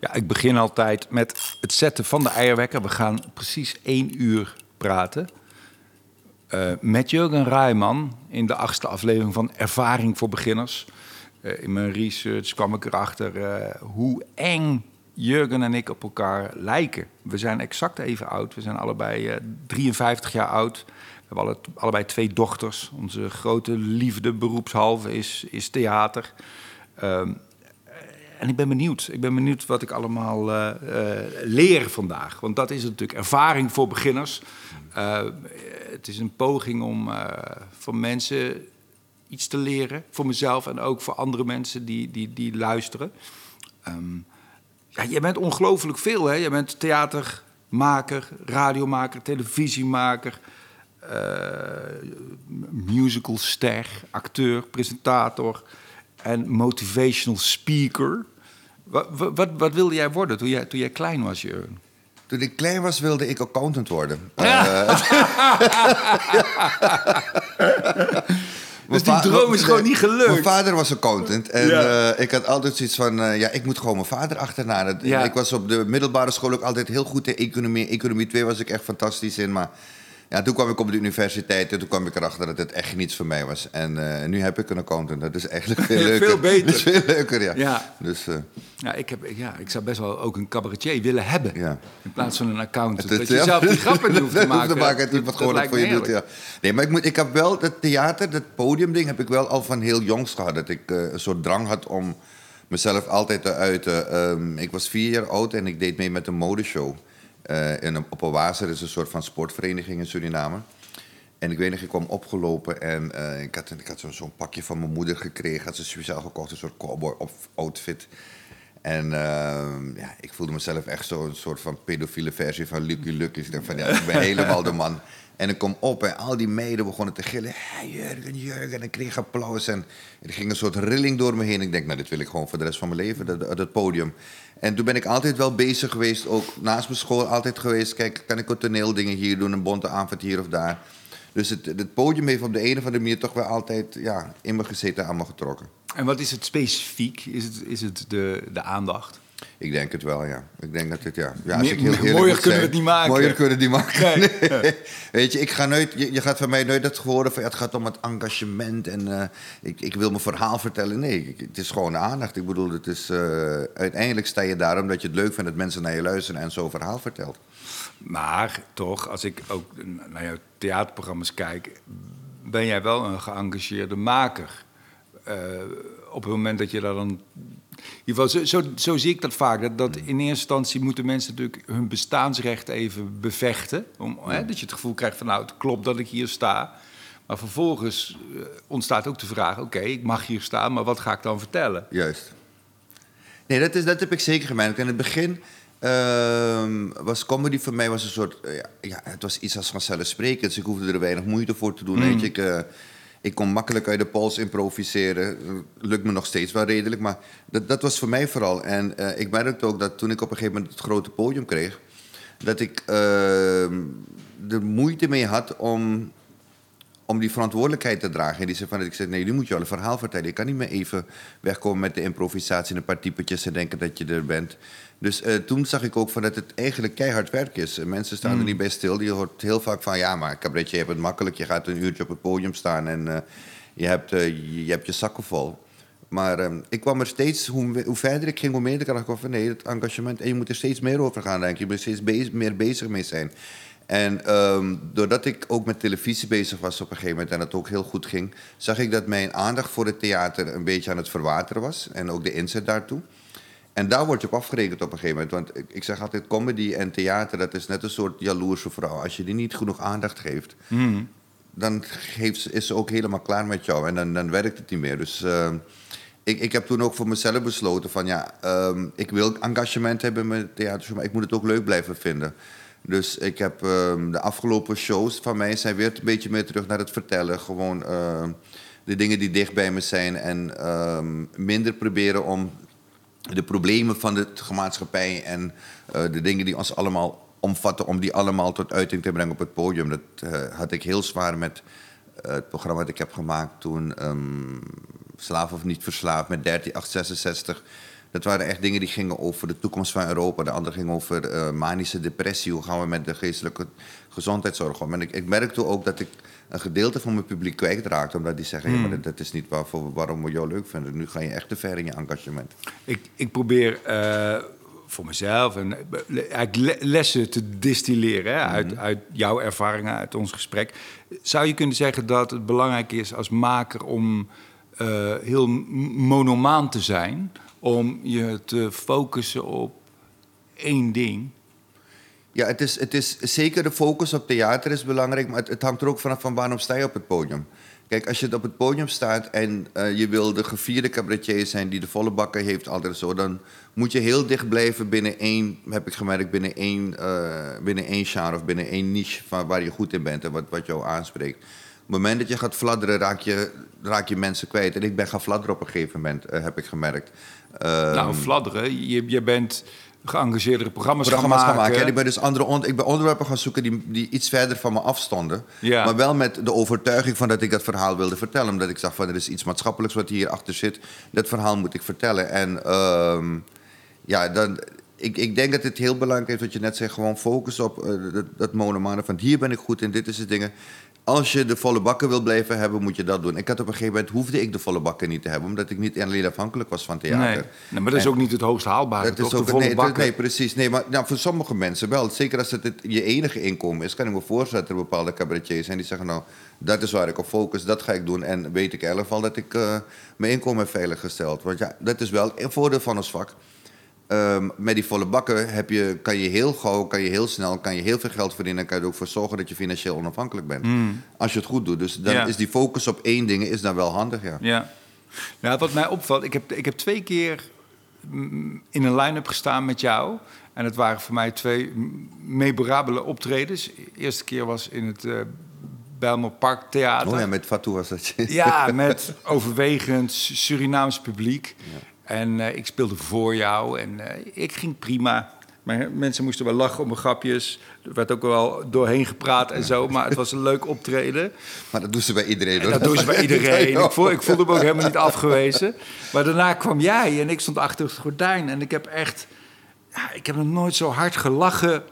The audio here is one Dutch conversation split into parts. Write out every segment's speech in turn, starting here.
Ja, ik begin altijd met het zetten van de eierwekker. We gaan precies één uur praten. Uh, met Jurgen Rijman in de achtste aflevering van Ervaring voor Beginners. Uh, in mijn research kwam ik erachter uh, hoe eng Jurgen en ik op elkaar lijken. We zijn exact even oud. We zijn allebei 53 jaar oud. We hebben alle, allebei twee dochters. Onze grote liefde, beroepshalve, is, is theater. Ehm, en ik ben benieuwd. Ik ben benieuwd wat ik allemaal uh, uh, leer vandaag. Want dat is natuurlijk ervaring voor beginners. Uh, het is een poging om van mensen iets te leren. Voor mezelf en ook voor andere mensen die, die, die luisteren. Um, ja, je bent ongelooflijk veel. Hè? Je bent theatermaker, radiomaker, televisiemaker... musicalster, acteur, presentator en motivational speaker. Wat, wat, wat, wilde jij worden toen jij, toen jij klein was, Jurgen? Toen ik klein was, wilde ik accountant worden. Ja. dus die droom is gewoon niet gelukt. Mijn vader was accountant. En ja. uh, ik had altijd zoiets van... Uh, ja, ik moet gewoon mijn vader achterna. Ja. Ik was op de middelbare school ook altijd heel goed in economie. Economie 2 was ik echt fantastisch in. Maar ja, toen kwam ik op de universiteit en toen kwam ik erachter dat het echt niets voor mij was. En uh, nu heb ik een accountant. Dat is eigenlijk veel leuker. veel beter. Dat is veel leuker, ja. ja. Dus, uh, ja, ik heb, ja, ik zou best wel ook een cabaretier willen hebben. Ja. In plaats van een accountant. Het, dat je zelf die grappen niet hoeft te maken. te maken het wat gewoon voor je doet, ja. Nee, maar ik, moet, ik heb wel dat theater, dat podiumding, heb ik wel al van heel jongs gehad. Dat ik uh, een soort drang had om mezelf altijd te uiten. Um, ik was vier jaar oud en ik deed mee met een modeshow. Uh, in op een wazer is een soort van sportvereniging in Suriname. En ik weet nog, ik kwam opgelopen en uh, ik had, ik had zo'n pakje van mijn moeder gekregen. Had ze speciaal gekocht, een soort cowboy outfit. En uh, ja, ik voelde mezelf echt zo'n soort van pedofiele versie van Lucky Lucky. Ik dacht van, ja, ik ben helemaal de man. En ik kom op en al die meiden begonnen te gillen. Hey, Jurgen, Jurgen. En ik kreeg applaus. En er ging een soort rilling door me heen. Ik denk, nou, dit wil ik gewoon voor de rest van mijn leven, dat, dat podium. En toen ben ik altijd wel bezig geweest, ook naast mijn school altijd geweest. Kijk, kan ik ook toneeldingen hier doen, een bonte avond hier of daar. Dus het, het podium heeft op de een of andere manier toch wel altijd ja, in me gezeten, aan me getrokken. En wat is het specifiek? Is het, is het de, de aandacht? Ik denk het wel, ja. Ik denk dat het, ja. ja als ik heel mooier kunnen we het niet maken. Mooier kunnen we het niet maken. Nee. Weet je, ik ga nooit, je, gaat van mij nooit het horen van... het gaat om het engagement en uh, ik, ik wil mijn verhaal vertellen. Nee, het is gewoon aandacht. Ik bedoel, het is, uh, uiteindelijk sta je daar omdat je het leuk vindt... dat mensen naar je luisteren en zo'n verhaal vertelt. Maar toch, als ik ook naar jouw theaterprogramma's kijk... ben jij wel een geëngageerde maker... Uh, op het moment dat je daar dan in ieder geval, zo, zo, zo, zie ik dat vaak. Dat, dat in eerste instantie moeten mensen natuurlijk hun bestaansrecht even bevechten. Om, hè, dat je het gevoel krijgt van nou, het klopt dat ik hier sta. Maar vervolgens uh, ontstaat ook de vraag: oké, ik mag hier staan, maar wat ga ik dan vertellen? Juist. Nee, dat, is, dat heb ik zeker gemerkt. In het begin uh, was comedy voor mij was een soort. Uh, ja, het was iets als vanzelfsprekend. Dus ik hoefde er weinig moeite voor te doen. Mm. Weet je, ik, uh, ik kon makkelijk uit de pols improviseren. Lukt me nog steeds wel redelijk, maar dat, dat was voor mij vooral. En uh, ik merkte ook dat toen ik op een gegeven moment het grote podium kreeg, dat ik uh, er moeite mee had om, om die verantwoordelijkheid te dragen. En die zei van, ik zei, nee, nu moet je al een verhaal vertellen. Ik kan niet meer even wegkomen met de improvisatie en een paar typetjes en denken dat je er bent. Dus uh, toen zag ik ook van dat het eigenlijk keihard werk is. Mensen staan mm. er niet bij stil. Je hoort heel vaak van, ja, maar cabaretje, je hebt het makkelijk. Je gaat een uurtje op het podium staan en uh, je, hebt, uh, je, je, hebt je zakken vol. Maar um, ik kwam er steeds, hoe, hoe, verder ik ging, hoe meer ik dacht van nee, het engagement. En je moet er steeds meer over gaan denken. Je moet er steeds meer bezig mee zijn. En um, doordat ik ook met televisie bezig was op een gegeven moment en het ook heel goed ging, zag ik dat mijn aandacht voor het theater een beetje aan het verwateren was. En ook de inzet daartoe. En daar word je op afgerekend op een gegeven moment. Want ik, ik, zeg altijd, comedy en theater, dat is net een soort jaloerse vrouw. Als je die niet genoeg aandacht geeft, mm. dan geeft, is ze ook helemaal klaar met jou. En dan, dan werkt het niet meer. Dus uh, ik, ik heb toen ook voor mezelf besloten van, ja, um, ik wil engagement hebben met theater, maar ik moet het ook leuk blijven vinden. Dus ik heb um, de afgelopen shows van mij zijn weer een beetje meer terug naar het vertellen. Gewoon uh, de dingen die dicht bij me zijn. En um, minder proberen om de problemen van de maatschappij en uh, de dingen die ons allemaal omvatten, om die allemaal tot uiting te brengen op het podium. Dat uh, had ik heel zwaar met uh, het programma dat ik heb gemaakt toen, um, Slaaf of Niet Verslaafd, met 13866. Dat waren echt dingen die gingen over de toekomst van Europa. De andere ging over eh, manische depressie. Hoe gaan we met de geestelijke gezondheidszorg om? En ik, ik merkte ook dat ik een gedeelte van mijn publiek kwijtraakte. Omdat die zeggen, ja, maar dat, dat is niet waarvoor, waarom we jou leuk vinden. Nu ga je echt te ver in je engagement. Ik, ik probeer eh, voor mezelf en, eh, eigenlijk lessen te distilleren hè, uit, uit jouw ervaringen, uit ons gesprek. Zou je kunnen zeggen dat het belangrijk is als maker om heel monomaan te zijn? Om je te focussen op één ding? Ja, het is, het is zeker de focus op theater is belangrijk, maar het, hangt er ook vanaf van waarom sta je op het podium. Kijk, als je op het podium staat en eh, je wil de gevierde cabaretier zijn die de volle bakken heeft, altijd zo, dan moet je heel dicht blijven binnen één, heb ik gemerkt, binnen één, eh, binnen één genre of binnen één niche van waar je goed in bent en wat, wat jou aanspreekt. Op het moment dat je gaat fladderen, raak je, raak je mensen kwijt. En ik ben gaan fladderen op een gegeven moment, eh, heb ik gemerkt. Ehm, nou, fladderen. Je, je bent geëngageerde programma's, programma's gaan gaan maken. ik ben dus andere on- ik ben onderwerpen gaan zoeken die, die iets verder van me afstonden. Ja. Maar wel met de overtuiging van dat ik dat verhaal wilde vertellen. Omdat ik zag van er is iets maatschappelijks wat hierachter zit. Dat verhaal moet ik vertellen. En ehm, ja, dan, ik, ik denk dat het heel belangrijk is wat je net zegt. Gewoon focus op eh, dat, dat monomane van hier ben ik goed in, dit is het dingen. Als je de volle bakken wil blijven hebben, moet je dat doen. Ik had op een gegeven moment, hoefde ik de volle bakken niet te hebben. Omdat ik niet alleen afhankelijk was van theater. Nee. nee, maar dat is En- ook niet het hoogst haalbare, dat is de ook, volle nee, bakken. nee, precies. Nee, maar nou, voor sommige mensen wel. Zeker als het, het je enige inkomen is, kan ik me voorstellen dat er bepaalde cabaretiers zijn die zeggen: Nou, dat is waar ik op focus, dat ga ik doen. En weet ik in elk geval dat ik eh, mijn inkomen heb veiliggesteld. Want ja, dat is wel een voordeel van ons vak. Ehm, met die volle bakken heb je, kan je heel gauw, kan je heel snel, kan je heel veel geld verdienen. En kan je er ook voor zorgen dat je financieel onafhankelijk bent. Als je het goed doet. Dus dan. Ja. is die focus op één ding is dan wel handig, ja. Ja. Nou, wat mij opvalt, ik heb, ik heb twee keer mm, in een line-up gestaan met jou. En het waren voor mij twee mm, memorabele optredens. De eerste keer was in het Bijlmer Park Theater. Oh ja, met Fatou was dat. Ja, met overwegend Surinaams publiek. En eh, ik speelde voor jou en eh, ik ging prima. Maar mensen moesten wel lachen om mijn grapjes. Er werd ook wel doorheen gepraat en zo. Maar het was een leuk optreden. Maar dat doen ze bij iedereen. hoor. Dat doen ze bij iedereen. Ik, voel, ik voelde me ook helemaal niet afgewezen. Maar daarna kwam jij en ik stond achter het gordijn. En ik heb echt... Ja, ik heb nog nooit zo hard gelachen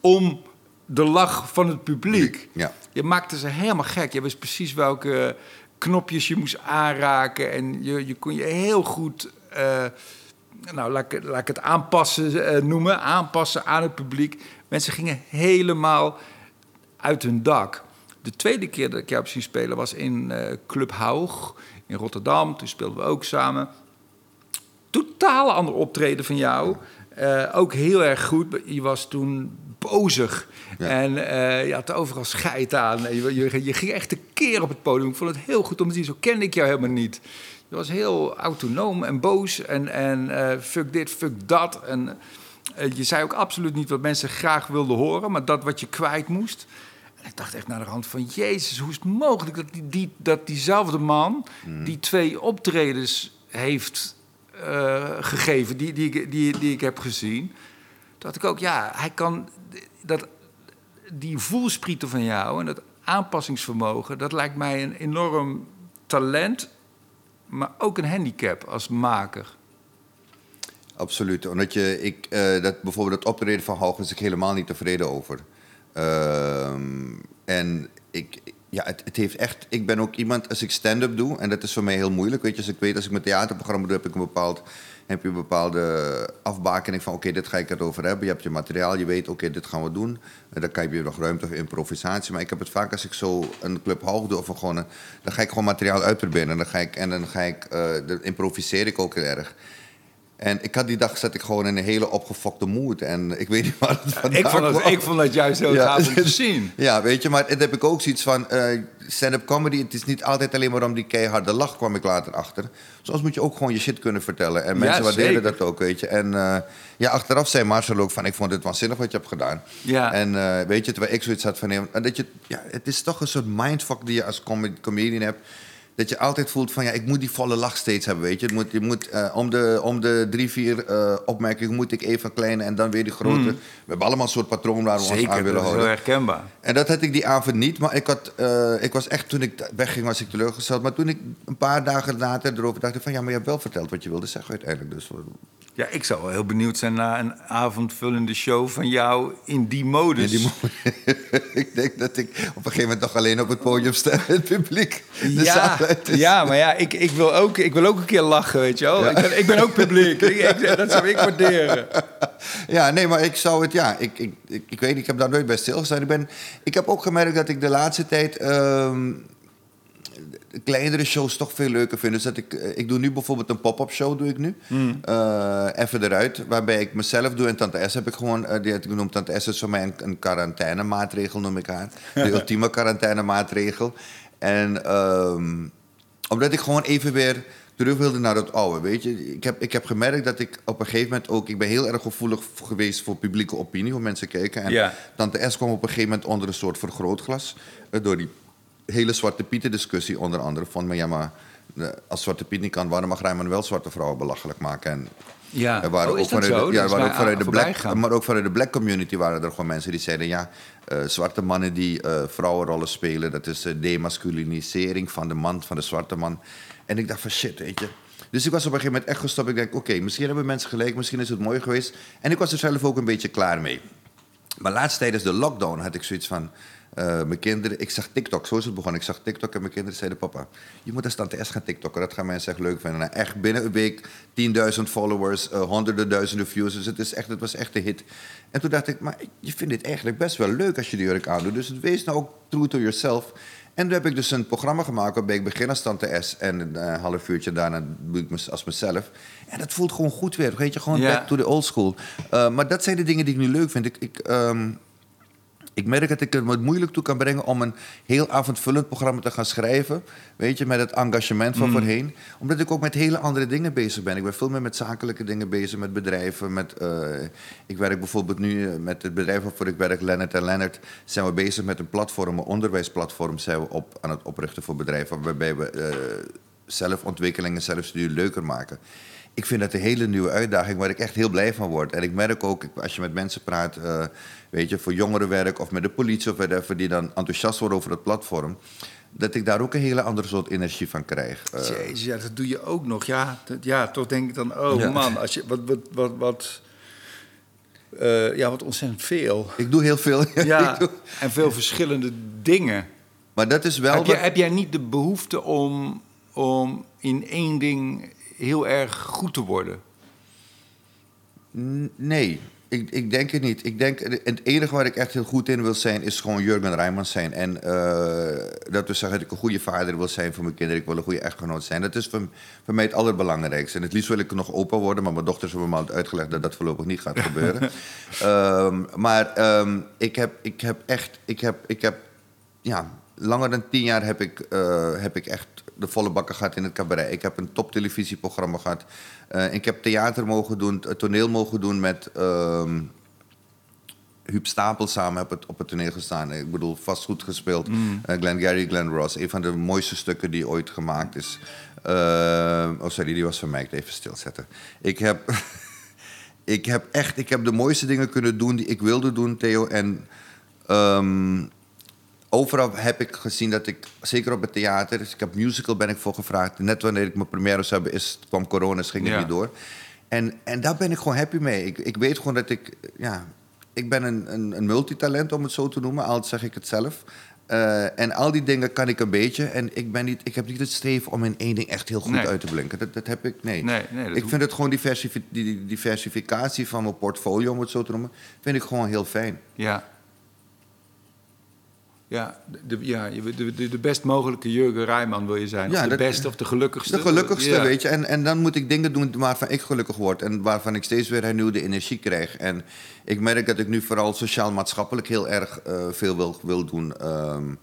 om de lach van het publiek. Ja. Je maakte ze helemaal gek. Je wist precies welke knopjes je moest aanraken. En je, je kon je heel goed... eh, nou, laat ik, laat ik het aanpassen eh, noemen. Aanpassen aan het publiek. Mensen gingen helemaal uit hun dak. De tweede keer dat ik jou heb zien spelen was in eh, Club Haug in Rotterdam. Toen speelden we ook samen. Totaal ander optreden van jou. Ook heel erg goed. Je was toen bozig. Ja. En je had overal scheid aan. Je, je, je ging echt een keer op het podium. Ik vond het heel goed om te zien. Zo kende ik jou helemaal niet. Je was heel autonoom en boos. En, en eh, fuck dit, fuck dat. En eh, je zei ook absoluut niet wat mensen graag wilden horen. Maar dat wat je kwijt moest. En ik dacht echt naar de hand van... Jezus, hoe is het mogelijk dat, die, die, dat diezelfde man... die twee optredens heeft eh, gegeven... Die, die, ik- die, die ik heb gezien... Dacht ik ook, ja, hij kan... Dat, die voelsprieten van jou en dat aanpassingsvermogen... dat lijkt mij een enorm talent... maar ook een handicap als maker. Absoluut. Omdat je, ik, eh, dat, bijvoorbeeld het optreden van Hoog is ik helemaal niet tevreden over. Ehm, en ik, ja, het, het heeft echt. Ik ben ook iemand, als ik stand-up doe, en dat is voor mij heel moeilijk. Weet je, als ik weet, als ik mijn theaterprogramma doe, heb ik een bepaald. Heb je een bepaalde afbakening van: oké, dit ga ik erover hebben. Je hebt je materiaal, je weet, oké, dit gaan we doen. En dan kan je nog ruimte voor improvisatie. Maar ik heb het vaak als ik zo een club hoog doe of gewoon. dan ga ik gewoon materiaal uitproberen. En dan ga ik, en dan ga ik, dan improviseer ik ook heel erg. En ik had die dag zat ik gewoon in een hele opgefokte moed. En ik weet niet waar het vandaan Ik vond, het, kwam. ik vond het juist heel Ja. gaaf om te zien. Ja, weet je, maar het heb ik ook zoiets van... eh, stand-up comedy, het is niet altijd alleen maar om die keiharde lach, kwam ik later achter. Soms moet je ook gewoon je shit kunnen vertellen. En mensen Ja, waarderen dat ook, weet je. En eh, ja, achteraf zei Marcel ook van... ik vond het waanzinnig wat je hebt gedaan. Ja. En eh, weet je, terwijl ik zoiets had van... nee, dat je, ja, het is toch een soort mindfuck die je als com- comedian hebt... dat je altijd voelt van ja, ik moet die volle lach steeds hebben, weet je. Het moet, je moet, eh, om, de, om de drie, vier eh, opmerkingen moet ik even kleine en dan weer die grote. We hebben allemaal een soort patroon waar we ons aan Zeker, willen dat is heel houden. herkenbaar. En dat had ik die avond niet, maar ik, had, eh, ik was echt, toen ik wegging, was ik teleurgesteld. Maar toen ik een paar dagen later erover dacht, van ja, maar je hebt wel verteld wat je wilde zeggen uiteindelijk. Dus Ja, ik zou wel heel benieuwd zijn naar een avondvullende show van jou in die modus. in die mo- ik denk dat ik op een gegeven moment nog alleen op het podium sta, het publiek. De ja, ja, maar ja, ik, ik, wil ook, ik wil ook een keer lachen, weet je wel. Ja. Ik, ben, ik ben ook publiek. Ik, ik- dat zou ik waarderen. Ja, nee, maar ik zou het, ja, ik, ik, ik, ik weet niet, ik heb daar nooit bij stilgestaan. Ik, ben, ik heb ook gemerkt dat ik de laatste tijd ehm, kleinere shows toch veel leuker vind. Dus dat ik, eh, ik doe nu bijvoorbeeld een pop-up show, doe ik nu. Eh, even eruit, waarbij ik mezelf doe. En Tante S heb ik gewoon, eh, die had ik genoemd, Tante S is voor mij een, een quarantainemaatregel, noem ik haar. De ultieme quarantainemaatregel. En ehm, omdat ik gewoon even weer terug wilde naar het oude, weet je. Ik heb, ik heb gemerkt dat ik op een gegeven moment ook... Ik ben heel erg gevoelig geweest voor publieke opinie, hoe mensen kijken. En. Tante S kwam op een gegeven moment onder een soort vergrootglas... door die hele Zwarte Pieten discussie onder andere. Van, maar ja, maar eh, als Zwarte Piet niet kan... waarom mag Rijman wel zwarte vrouwen belachelijk maken? En Ja, er waren oh, ook vanuit de, ja, waren ook vanuit de black, maar ook vanuit de black community waren er gewoon mensen die zeiden: ja, eh, zwarte mannen die eh, vrouwenrollen spelen, dat is eh, demasculinisering van de man, van de zwarte man. En ik dacht van shit, weet je. Dus ik was op een gegeven moment echt gestopt. Ik denk, oké, misschien hebben mensen gelijk, misschien is het mooi geweest. En ik was er zelf ook een beetje klaar mee. Maar laatst tijdens de lockdown had ik zoiets van... eh, mijn kinderen, ik zag TikTok, zo is het begonnen. Ik zag TikTok en mijn kinderen zeiden... Papa, je moet eens Tante S gaan TikTokken. Dat gaan mensen echt leuk vinden. Nou, echt binnen een week 10.000 followers, eh, honderden duizenden views. Dus het, is echt, het was echt een hit. En toen dacht ik, maar je vindt dit eigenlijk best wel leuk als je die jurk aandoet. Dus wees nou ook true to yourself. En toen heb ik dus een programma gemaakt waarbij ik begin als Tante S... en een eh, half uurtje daarna doe ik me als mezelf. En dat voelt gewoon goed weer. Weet je, gewoon back to the old school. Maar dat zijn de dingen die ik nu leuk vind. Ik... ik ehm, ik merk dat ik het me moeilijk toe kan brengen om een heel avondvullend programma te gaan schrijven. Weet je, met het engagement van voorheen. Omdat ik ook met hele andere dingen bezig ben. Ik ben veel meer met zakelijke dingen bezig, met bedrijven. Met, eh, ik werk bijvoorbeeld nu eh, met het bedrijf waarvoor ik werk, Leonard en Leonard. Zijn we bezig met een platform, een onderwijsplatform zijn we op, aan het oprichten voor bedrijven. Waarbij we eh zelfontwikkeling en zelfstudie leuker maken. Ik vind dat een hele nieuwe uitdaging waar ik echt heel blij van word. En ik merk ook, als je met mensen praat, eh, weet je, voor jongerenwerk of met de politie of whatever, die dan enthousiast worden over het platform, dat ik daar ook een hele andere soort energie van krijg. Eh, Jezus, ja, dat doe je ook nog. Ja, dat- ja toch denk ik dan, oh Ja. man, als je, wat, wat, wat, wat, eh, ja, wat ontzettend veel. ik doe heel veel. Ja, doe- en veel verschillende dingen. maar dat is wel. Heb, heb jij niet de behoefte om, om in één ding heel erg goed te worden? Nee, ik, ik denk het niet. Ik denk, het enige waar ik echt heel goed in wil zijn, is gewoon Jurgen Rijmans zijn. En eh, dat wil zeggen dat ik een goede vader wil zijn voor mijn kinderen. Ik wil een goede echtgenoot zijn. Dat is voor, voor mij het allerbelangrijkste. En het liefst wil ik nog opa worden, maar mijn dochters hebben me al uitgelegd dat dat voorlopig niet gaat gebeuren. Ehm, maar ehm, ik, heb, ik heb echt, ik heb, ik heb, ja, langer dan tien jaar heb ik, eh, heb ik echt de volle bakken gehad in het cabaret. Ik heb een toptelevisieprogramma gehad. Eh, ik heb theater mogen doen, toneel mogen doen met ehm Huub Stapel samen heb het op het toneel gestaan. Ik bedoel, vast goed gespeeld. Eh, Glenn Gary, Glenn Ross. Een van de mooiste stukken die ooit gemaakt is. Eh, oh, sorry, die was van mij. Ik even stilzetten. Ik heb, ik heb echt ik heb de mooiste dingen kunnen doen die ik wilde doen, Theo. En ehm, overal heb ik gezien dat ik, zeker op het theater, dus ik heb musical ben ik voor gevraagd. Net wanneer ik mijn première zou hebben, is, kwam corona, dus ging het Ja. niet door. En, en daar ben ik gewoon happy mee. Ik, ik weet gewoon dat ik, ja, ik ben een, een, een multitalent, om het zo te noemen. Altijd zeg ik het zelf. Eh, en al die dingen kan ik een beetje. En ik, ben niet, ik heb niet het streven om in één ding echt heel goed Nee. uit te blinken. Dat, dat heb ik, nee. Nee, nee, dat ik vind het gewoon diversifi- die, die diversificatie van mijn portfolio, om het zo te noemen, vind ik gewoon heel fijn. Ja. Ja, de, ja de, de, de best mogelijke Jurgen Rijman wil je zijn. Ja, of de dat- beste of de gelukkigste. De gelukkigste, Ja. weet je. En, en dan moet ik dingen doen waarvan ik gelukkig word. En waarvan ik steeds weer hernieuwde energie krijg. En ik merk dat ik nu vooral sociaal-maatschappelijk heel erg eh, veel wil, wil doen. Ehm,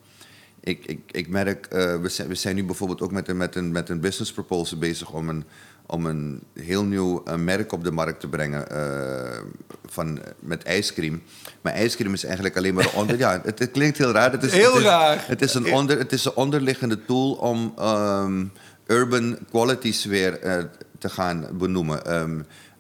ik, ik, ik merk, eh, we, zijn, we zijn nu bijvoorbeeld ook met een, met een, met een business proposal bezig om een, om een heel nieuw eh, merk op de markt te brengen eh, van, met ijscream. Maar ijscream is eigenlijk alleen maar onder... ja, het, het klinkt heel raar. Het is, Heel het is, raar. Het is, een onder, het is een onderliggende tool om ehm, urban qualities weer eh, te gaan benoemen. Ehm,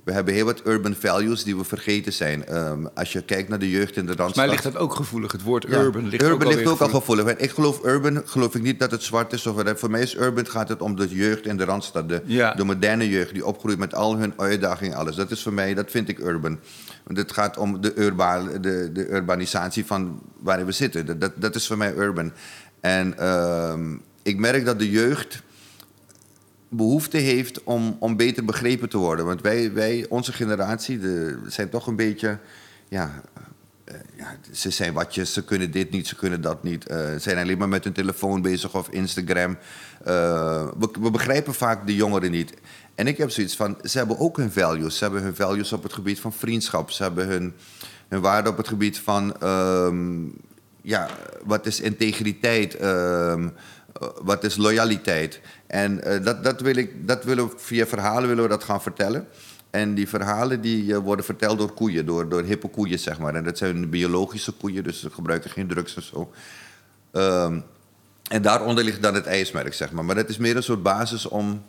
we hebben heel wat urban values die we vergeten zijn. Ehm, als je kijkt naar de jeugd in de Randstad... Maar ligt dat ook gevoelig? Het woord Ja, urban ligt urban ook, ligt alweer ook al gevoelig. gevoelig. En ik geloof urban, geloof ik niet dat het zwart is. Of wat. Voor mij is urban gaat het om de jeugd in de Randstad. De, Ja. de moderne jeugd die opgroeit met al hun uitdagingen alles. Dat is voor mij, dat vind ik urban. Want het gaat om de, urba, de, de urbanisatie van waarin we zitten. Dat, dat, dat is voor mij urban. En ehm, ik merk dat de jeugd behoefte heeft om, om beter begrepen te worden. Want wij, wij onze generatie, de, zijn toch een beetje... Ja, eh, ja, ze zijn watjes, ze kunnen dit niet, ze kunnen dat niet. Eh, Ze zijn alleen maar met hun telefoon bezig of Instagram. Eh, we, we begrijpen vaak de jongeren niet. En ik heb zoiets van, ze hebben ook hun values. Ze hebben hun values op het gebied van vriendschap. Ze hebben hun, hun waarde op het gebied van... ehm, ja, wat is integriteit? ehm, eh, wat is loyaliteit? En eh, dat, dat, wil ik, dat willen we, via verhalen willen we dat gaan vertellen. En die verhalen die, eh, worden verteld door koeien, door, door hippe koeien, zeg maar. En dat zijn biologische koeien, dus ze gebruiken geen drugs en zo. Ehm, en daaronder ligt dan het ijsmerk, zeg maar. Maar dat is meer een soort basis om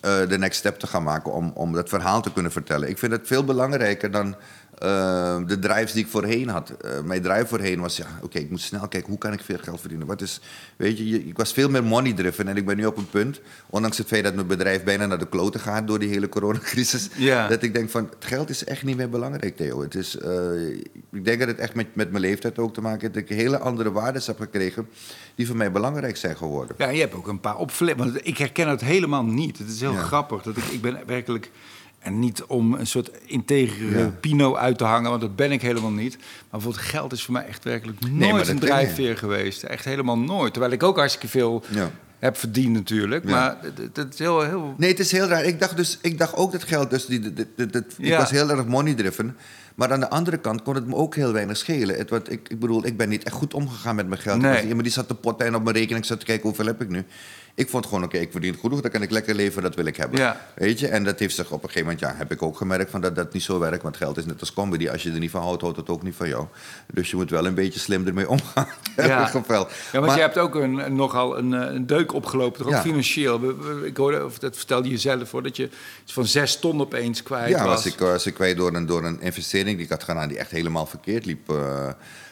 eh, de next step te gaan maken, om, om dat verhaal te kunnen vertellen. Ik vind het veel belangrijker dan eh, de drives die ik voorheen had. Eh, mijn drive voorheen was, ja, oké, ik moet snel kijken, hoe kan ik veel geld verdienen? Wat is, weet je, je- ik was veel meer money-driven en ik ben nu op een punt, ondanks het feit dat mijn bedrijf bijna naar de kloten gaat door die hele coronacrisis, Ja. dat ik denk van, het geld is echt niet meer belangrijk, Theo. Het is, eh, ik denk dat het echt met, met mijn leeftijd ook te maken heeft, dat ik hele andere waarden heb gekregen die voor mij belangrijk zijn geworden. Ja, je hebt ook een paar opflippers. Want ik herken het helemaal niet. Het is heel Ja. grappig. Dat ik, ik ben werkelijk... En niet om een soort integere Ja. pino uit te hangen, want dat ben ik helemaal niet. Maar bijvoorbeeld geld is voor mij echt werkelijk nooit dat een drijfveer geweest. Echt helemaal nooit. Terwijl ik ook hartstikke veel Ja. heb verdiend natuurlijk. Ja. Maar het is heel... heel Nee, het is heel raar. Ik dacht, dus, ik dacht ook dat geld... Dus die, dit- dit- Ik was heel erg money-driven. Maar aan de andere kant kon het me ook heel weinig schelen. Het, wat, ik, ik bedoel, ik ben niet echt goed omgegaan met mijn geld. Nee. iemand die zat te potten en op mijn rekening zat te kijken hoeveel heb ik nu. Ik vond gewoon, oké, ik verdien genoeg, dan kan ik lekker leven, dat wil ik hebben. Ja. Weet je? En dat heeft zich op een gegeven moment, ja, heb ik ook gemerkt van dat dat niet zo werkt. Want geld is net als comedy. Als je er niet van houdt, houdt het ook niet van jou. Dus je moet wel een beetje slim ermee omgaan. Ja. Ja, want Maar- je hebt ook een, nogal een, eh, een deuk opgelopen, toch ook Ja. financieel. Ik hoorde, of dat vertelde je zelf hoor, dat je van zes ton opeens kwijt Ja, was. was ik, was ik kwijt door een, door een investering die ik had gedaan die echt helemaal verkeerd liep. eh.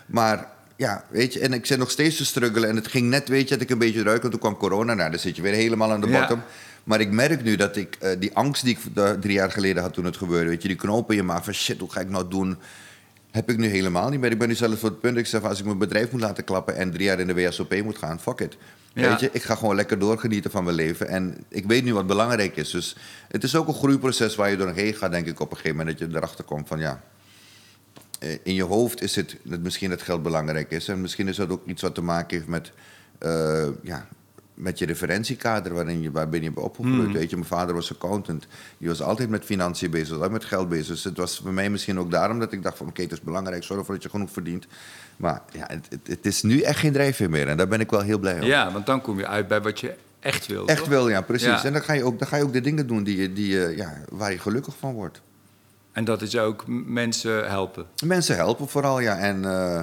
maar ja, weet je, en ik zit nog steeds te struggelen. En het ging net, weet je, dat ik een beetje ruik. En toen kwam corona, nou, dan zit je weer helemaal aan de Ja. bottom. Maar ik merk nu dat ik eh, die angst die ik drie jaar geleden had toen het gebeurde, weet je, die knoop in je maag van shit, hoe ga ik nou doen? Heb ik nu helemaal niet meer. Ik ben nu zelfs voor het punt, ik zeg, als ik mijn bedrijf moet laten klappen en drie jaar in de WSOP moet gaan, fuck it. Ja. Weet je, ik ga gewoon lekker doorgenieten van mijn leven. En ik weet nu wat belangrijk is. Dus het is ook een groeiproces waar je doorheen gaat, denk ik, op een gegeven moment. Dat je erachter komt van ja. Eh, In je hoofd is het dat misschien dat geld belangrijk is. En misschien is dat ook iets wat te maken heeft met, eh, ja, met je referentiekader waarin je, waar ben je opgegroeid. Weet je, mijn vader was accountant. Die was altijd met financiën bezig, altijd met geld bezig. Dus het was voor mij misschien ook daarom dat ik dacht van oké, het is belangrijk, zorg ervoor dat je genoeg verdient. Maar ja, het, het, is nu echt geen drijfveer meer. En daar ben ik wel heel blij om. Ja, want dan kom je uit bij wat je echt wil. Echt toch? wel, ja, precies. Ja. En dan ga, je ook, dan ga je ook de dingen doen die, die, ja, waar je gelukkig van wordt. En dat is ook mensen helpen. Mensen helpen vooral, ja. En eh,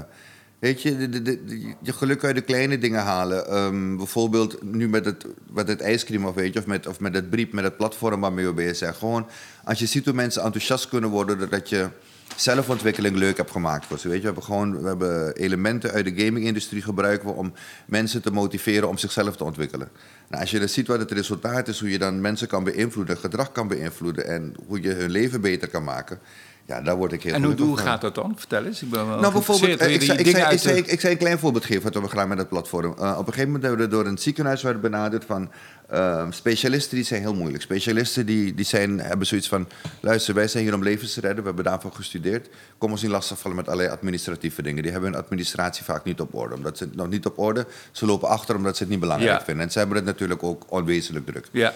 weet je, de, de, de- je geluk uit de kleine dingen halen. Ehm, bijvoorbeeld nu met het, met het ijscream of weet je, of met, of met het brief, met het platform waarmee we bezig zijn. Gewoon, als je ziet hoe mensen enthousiast kunnen worden, doordat je zelfontwikkeling leuk hebt gemaakt voor ze. Weet je, we hebben gewoon we hebben elementen uit de gaming-industrie gebruiken we om mensen te motiveren om zichzelf te ontwikkelen. Nou, als je dan ziet wat het resultaat is, hoe je dan mensen kan beïnvloeden, gedrag kan beïnvloeden en hoe je hun leven beter kan maken. Ja, daar word ik heel En hoe, gaat dat dan? Vertel eens. Ik ben wel Nou, bijvoorbeeld, eh, ik zei, ik, dingen zei, ik, zei, de- ik, zei een klein voorbeeld geven wat we gedaan met het platform. Eh, op een gegeven moment hebben we door een ziekenhuis werden benaderd van eh, specialisten die zijn heel moeilijk. Specialisten die, die zijn, hebben zoiets van, luister, wij zijn hier om levens te redden, we hebben daarvoor gestudeerd. Kom ons niet lastigvallen met allerlei administratieve dingen. Die hebben hun administratie vaak niet op orde. Omdat ze het nog niet op orde, ze lopen achter omdat ze het niet belangrijk Ja. vinden. En ze hebben het natuurlijk ook onwezenlijk druk. Ja.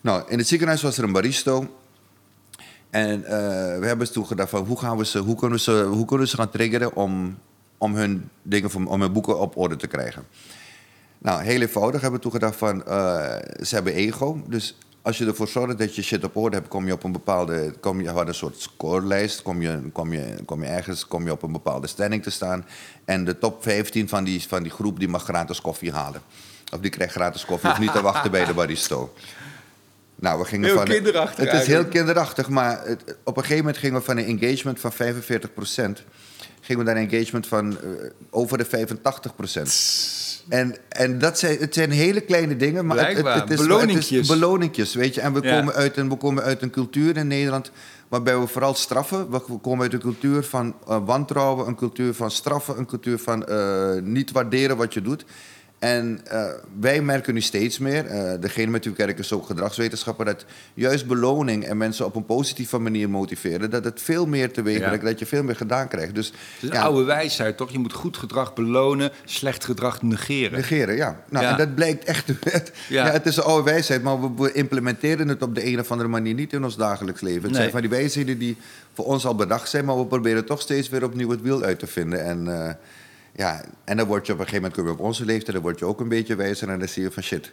Nou, in het ziekenhuis was er een baristo. En eh, we hebben toen gedacht van hoe, gaan we ze, hoe, kunnen, we ze, hoe kunnen we ze gaan triggeren om, om, hun dingen van, om hun boeken op orde te krijgen. Nou, heel eenvoudig hebben we toen gedacht van eh, ze hebben ego. Dus als je ervoor zorgt dat je shit op orde hebt, kom je op een bepaalde. Kom je, had een soort scorelijst. Kom je, kom, je, kom je ergens kom je op een bepaalde stelling te staan. En de top 15 van die, van die groep die mag gratis koffie halen. Of die krijgt gratis koffie, of niet te wachten bij de baristo. Nou, we gingen Heel van. kinderachtig Het is heel kinderachtig, maar het- op een gegeven moment gingen we van een engagement van 45%. gingen we naar een engagement van eh, over de 85%. En, en dat zijn, het zijn hele kleine dingen, maar het, het, is, beloningjes. het is beloningjes, weet je. En we, Ja. komen uit een, we komen uit een cultuur in Nederland waarbij we vooral straffen. We we komen uit een cultuur van eh, wantrouwen, een cultuur van straffen, een cultuur van eh, niet waarderen wat je doet. En eh, wij merken nu steeds meer, eh, degene met wie we werken is ook gedragswetenschapper, dat juist beloning en mensen op een positieve manier motiveren, dat het veel meer teweeg Ja. dat je veel meer gedaan krijgt. Dus Het is een ja, oude wijsheid, toch? Je moet goed gedrag belonen, slecht gedrag negeren. Negeren, ja. Nou, Ja. En dat blijkt echt. Het, Ja. ja. het is een oude wijsheid, maar we, we implementeren het op de een of andere manier niet in ons dagelijks leven. Het Nee. zijn van die wijsheden die voor ons al bedacht zijn, maar we proberen toch steeds weer opnieuw het wiel uit te vinden. En, eh, ja, en dan word je op een gegeven moment, op onze leeftijd, dan word je ook een beetje wijzer en dan zie je van shit.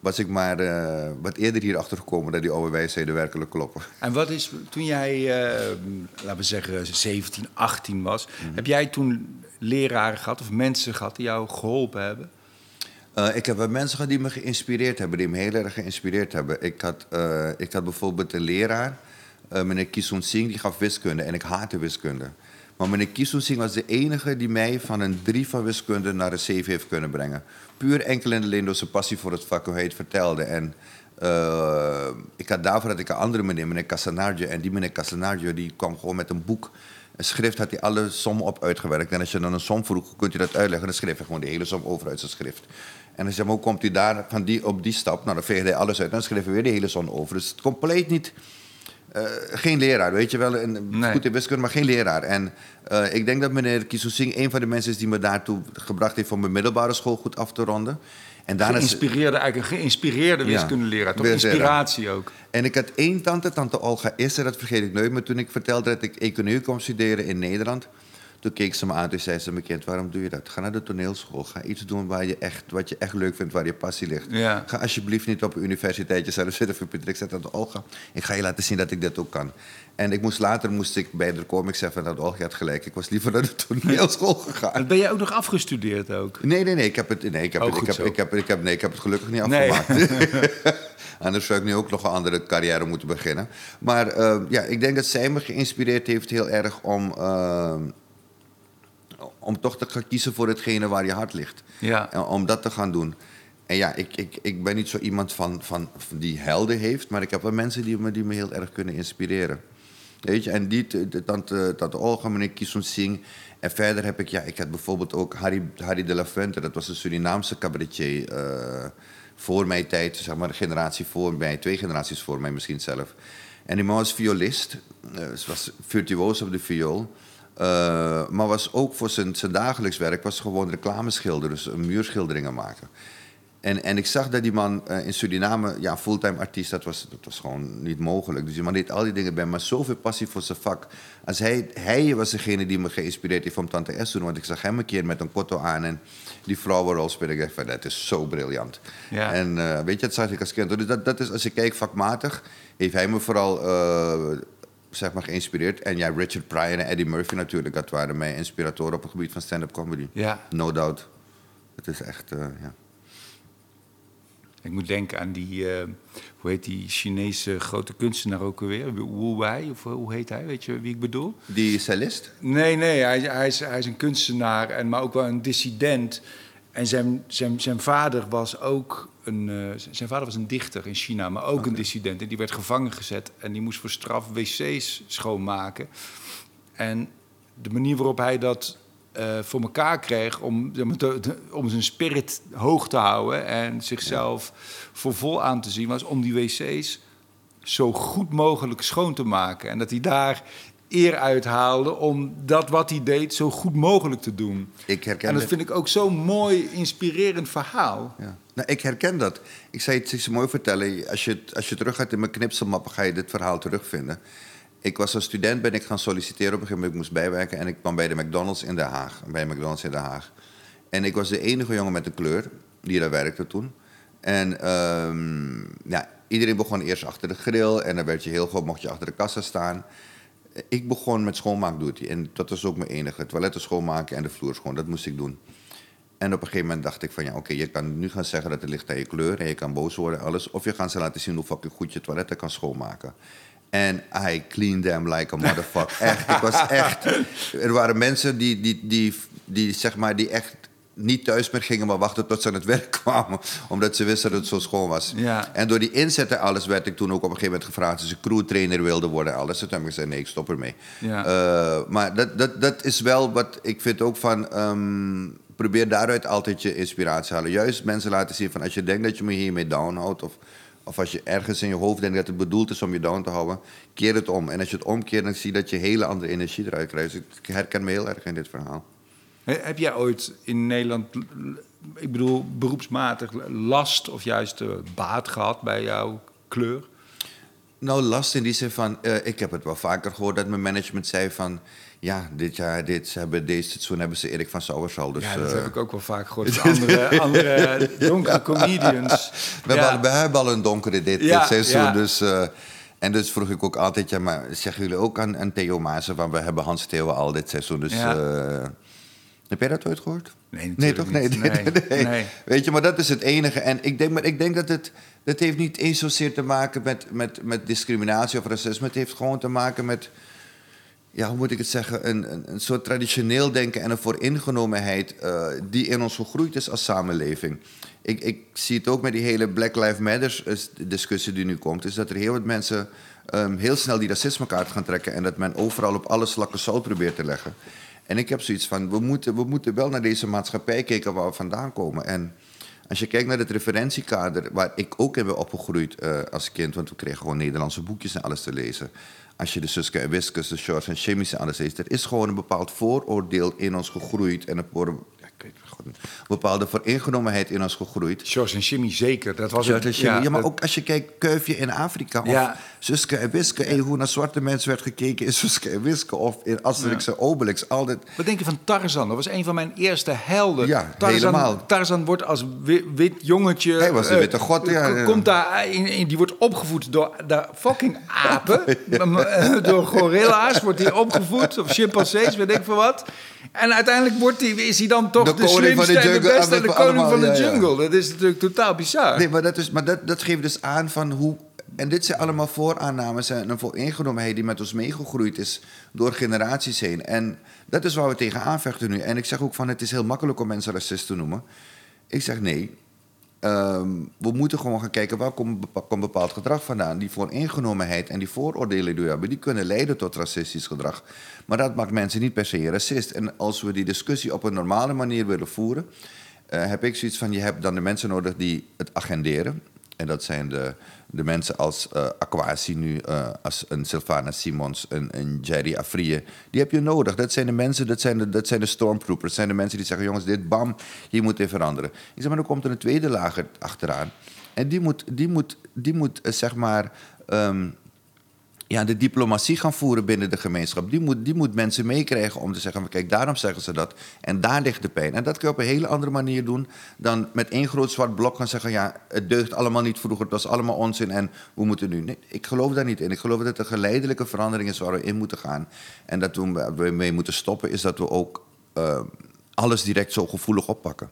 Was ik maar eh, wat eerder hierachter gekomen dat die oude wijsheden werkelijk kloppen. En wat is, toen jij, eh, laten we zeggen, 17, 18 was, Mhm. heb jij toen leraren gehad of mensen gehad die jou geholpen hebben? Eh, ik heb wel mensen gehad die me geïnspireerd hebben, die me heel erg geïnspireerd hebben. Ik had, ik had bijvoorbeeld een leraar, meneer Kisun Singh, die gaf wiskunde en ik haatte wiskunde. Maar meneer Kisun Singh was de enige die mij van een 3 van wiskunde naar een 7 heeft kunnen brengen. Puur enkel en alleen door zijn passie voor het vak, hoe hij het vertelde. En eh, ik had daarvoor had ik een andere meneer, meneer Casanarjo. En die meneer Casanarjo die kwam gewoon met een boek. Een schrift had hij alle sommen op uitgewerkt. En als je dan een som vroeg, kunt u dat uitleggen? Dan schreef hij gewoon de hele som over uit zijn schrift. En dan zei hoe komt hij daar van die, op die stap? Nou, dan veegde hij alles uit. En dan schreef hij weer de hele som over. Dus het compleet niet... eh, geen leraar, weet je wel. Een, Nee. Goed in wiskunde, maar geen leraar. En eh, ik denk dat meneer Kisu Singh een van de mensen is die me daartoe gebracht heeft om mijn middelbare school goed af te ronden. En daarna Geïnspireerde, eigenlijk een geïnspireerde Ja, wiskundeleraar, toch? Inspiratie ook. En ik had één tante, tante Olga Isser, dat vergeet ik nooit. Maar toen ik vertelde dat ik economie kwam studeren in Nederland... toen keek ze me aan en zei ze, mijn kind, waarom doe je dat? Ga naar de toneelschool. Ga iets doen waar je echt, wat je echt leuk vindt, waar je passie ligt. Ja. Ga alsjeblieft niet op een universiteit jezelf zitten verpitten. Ik zei tante Olga, ik ga je laten zien dat ik dit ook kan. En ik moest later moest ik bij. Ik zei van, tante Olga had gelijk. Ik was liever naar de toneelschool gegaan. En ben jij ook nog afgestudeerd ook? Nee, nee, nee. Ik heb het, nee, ik heb Oh, het, ik heb, ik heb, ik heb, nee, ik heb het gelukkig niet Nee. afgemaakt. Anders zou ik nu ook nog een andere carrière moeten beginnen. Maar eh, ja, ik denk dat zij me geïnspireerd heeft heel erg om, eh, om toch te gaan kiezen voor hetgene waar je hart ligt. Ja. En om dat te gaan doen. En ja, ik, ik, ik ben niet zo iemand van, van, van die helden heeft, maar ik heb wel mensen die me, die me heel erg kunnen inspireren. Weet je, en die, de, tante, tante Olga, meneer Kisun Singh. En verder heb ik, ja, ik had bijvoorbeeld ook Harry, Harry de la Fuente, dat was een Surinaamse cabaretier. eh, voor mijn tijd, zeg maar, een generatie voor mij, twee generaties voor mij misschien zelf. En die man was violist, ze was virtuoos op de viool. Eh, maar was ook voor zijn, zijn dagelijks werk was gewoon reclameschilder, dus muurschilderingen maken. En, en ik zag dat die man eh, in Suriname, ja, fulltime artiest, dat was, dat was gewoon niet mogelijk. Dus die man deed al die dingen bij, maar zoveel passie voor zijn vak. Als hij, hij was degene die me geïnspireerd heeft om Tante S te doen. Want ik zag hem een keer met een kotto aan en die vrouwenrol spelen. Ik dacht van, dat is zo briljant. Ja. En eh, weet je, dat zag ik als kind. Dus dat, dat is, als ik kijk vakmatig, heeft hij me vooral zeg maar geïnspireerd. En ja, Richard Pryor en Eddie Murphy natuurlijk, dat waren mijn inspiratoren op het gebied van stand-up comedy. Ja. No doubt. Het is echt, eh, ja. Ik moet denken aan die, eh, hoe heet die Chinese grote kunstenaar ook alweer? Wu Wei, of eh, hoe heet hij? Weet je wie ik bedoel? Die cellist? Nee, nee, hij, hij, is, hij is een kunstenaar, en, maar ook wel een dissident. En zijn, zijn, zijn vader was ook een, eh, zijn vader was een dichter in China, maar ook een dissident. En die werd gevangen gezet en die moest voor straf wc's schoonmaken. En de manier waarop hij dat eh, voor elkaar kreeg om, om zijn spirit hoog te houden en zichzelf voor vol aan te zien, was om die wc's zo goed mogelijk schoon te maken. En dat hij daar eer uit haalde om dat wat hij deed zo goed mogelijk te doen. Ik herken En dat vind ik ook zo'n mooi, inspirerend verhaal. Ja. Nou, ik herken dat. Ik zei het is mooi vertellen. Als je, als je terug gaat in mijn knipselmappen, ga je dit verhaal terugvinden. Ik was als student, ben ik gaan solliciteren op een gegeven moment. Ik moest bijwerken en ik kwam bij de McDonald's in Den Haag. Bij McDonald's in Den Haag. En ik was de enige jongen met een kleur die daar werkte toen. En ehm, ja, iedereen begon eerst achter de grill en dan werd je heel goed, mocht je achter de kassa staan. Ik begon met schoonmaakduty en dat was ook mijn enige. Toiletten schoonmaken en de vloer schoon, dat moest ik doen. En op een gegeven moment dacht ik van ja, oké, je kan nu gaan zeggen dat het ligt aan je kleur en je kan boos worden en alles. Of je gaat ze laten zien hoe fucking goed je toiletten kan schoonmaken. En I cleaned them like a motherfucker. echt, ik was echt... Er waren mensen die, die, die, die, zeg maar, die echt niet thuis meer gingen, maar wachten tot ze aan het werk kwamen. Omdat ze wisten dat het zo schoon was. Ja. En door die inzet en alles werd ik toen ook op een gegeven moment gevraagd... of ze crewtrainer wilde worden en alles. Toen heb ik gezegd, nee, ik stop ermee. Ja. Eh, maar dat, dat, dat is wel wat ik vind ook van... ehm, probeer daaruit altijd je inspiratie halen. Juist mensen laten zien van als je denkt dat je me hiermee downhoudt... of, of als je ergens in je hoofd denkt dat het bedoeld is om je down te houden... keer het om. En als je het omkeert, dan zie je dat je hele andere energie eruit krijgt. Dus ik herken me heel erg in dit verhaal. He- Heb jij ooit in Nederland, ik bedoel beroepsmatig, last of juist eh, baat gehad bij jouw kleur? Nou, last in die zin van, eh, ik heb het wel vaker gehoord dat mijn management zei van, ja, dit jaar, dit, hebben, deze seizoen hebben ze Erik van Sauersal. Dus, ja, dat eh, heb ik ook wel vaak gehoord. van Andere, andere donkere comedians. we, Ja. hebben al, we hebben al een donkere dit, Ja, dit seizoen, dus... en dus vroeg ik ook altijd, ja, maar zeggen jullie ook aan, aan Theo Maassen van, we hebben Hans Theo al dit seizoen, dus... Ja. Heb jij dat ooit gehoord? Nee, Nee, natuurlijk toch? Nee, nee, nee. nee. Weet je, maar dat is het enige. En ik denk, maar ik denk dat het... Dat heeft niet eens zozeer te maken met, met, met discriminatie of racisme. Het heeft gewoon te maken met... Ja, hoe moet ik het zeggen? Een, een, een soort traditioneel denken en een vooringenomenheid... eh, die in ons gegroeid is als samenleving. Ik, ik zie het ook met die hele Black Lives Matter eh, discussie die nu komt... is dat er heel wat mensen ehm, heel snel die racismekaart gaan trekken... en dat men overal op alle slakken zout probeert te leggen. En ik heb zoiets van, we moeten, we moeten wel naar deze maatschappij kijken waar we vandaan komen. En als je kijkt naar het referentiekader, waar ik ook in ben opgegroeid eh, als kind, want we kregen gewoon Nederlandse boekjes en alles te lezen. Als je de Suske en Wiskus, de Shorts en Chemische en alles leest, er is gewoon een bepaald vooroordeel in ons gegroeid en een, weet een bepaalde vooringenomenheid in ons gegroeid. George en Jimmy zeker. Dat was en Chemie. Ja, maar dat- ook als je kijkt, Kuifje in Afrika. Of Ja. Suske en Wiske. En hoe naar zwarte mensen werd gekeken in Suske en Wiske. Of in Asterix en Obelix. Altijd Wat denk je van Tarzan? Dat was een van mijn eerste helden. Ja, Tarzan, helemaal. Tarzan wordt als wi- wit jongetje... Hij was de eh, witte god, ja. Komt daar in, in- die wordt opgevoed door de fucking apen. Door gorilla's wordt hij opgevoed. Of chimpansees, weet ik veel wat. En uiteindelijk wordt die, is hij dan toch De de, de slimste en de jungle, beste en de allemaal, koning van de ja, ja. jungle. Dat is natuurlijk totaal bizar. Nee, maar dat, is, maar dat, dat geeft dus aan van hoe. En dit zijn allemaal vooraannames en een vooringenomenheid die met ons meegegroeid is door generaties heen. En dat is waar we tegen aanvechten nu. En ik zeg ook van het is heel makkelijk om mensen racist te noemen. Ik zeg nee. Ehm, we moeten gewoon gaan kijken waar komt bepa- komt bepaald gedrag vandaan. Die vooringenomenheid en die vooroordelen die we hebben, die kunnen leiden tot racistisch gedrag. Maar dat maakt mensen niet per se racist. En als we die discussie op een normale manier willen voeren, eh, heb ik zoiets van: je hebt dan de mensen nodig die het agenderen. En dat zijn de, de mensen als eh Aquasi nu, eh, als een Sylvana Simons, een, een Jerry Afrië. Die heb je nodig. Dat zijn de mensen, dat zijn de, dat zijn de stormtroopers. Dat zijn de mensen die zeggen, jongens, dit bam, hier moet dit veranderen. Ik zeg, maar dan komt er een tweede lager achteraan. En die moet, die moet, die moet eh, zeg maar... ehm, ja, de diplomatie gaan voeren binnen de gemeenschap. Die moet, die moet mensen meekrijgen om te zeggen: kijk, daarom zeggen ze dat. En daar ligt de pijn. En dat kun je op een hele andere manier doen dan met één groot zwart blok gaan zeggen: ja, het deugt allemaal niet vroeger, het was allemaal onzin en we moeten nu. Nee, ik geloof daar niet in. Ik geloof dat een geleidelijke verandering is waar we in moeten gaan. En dat we mee moeten stoppen, is dat we ook eh, alles direct zo gevoelig oppakken.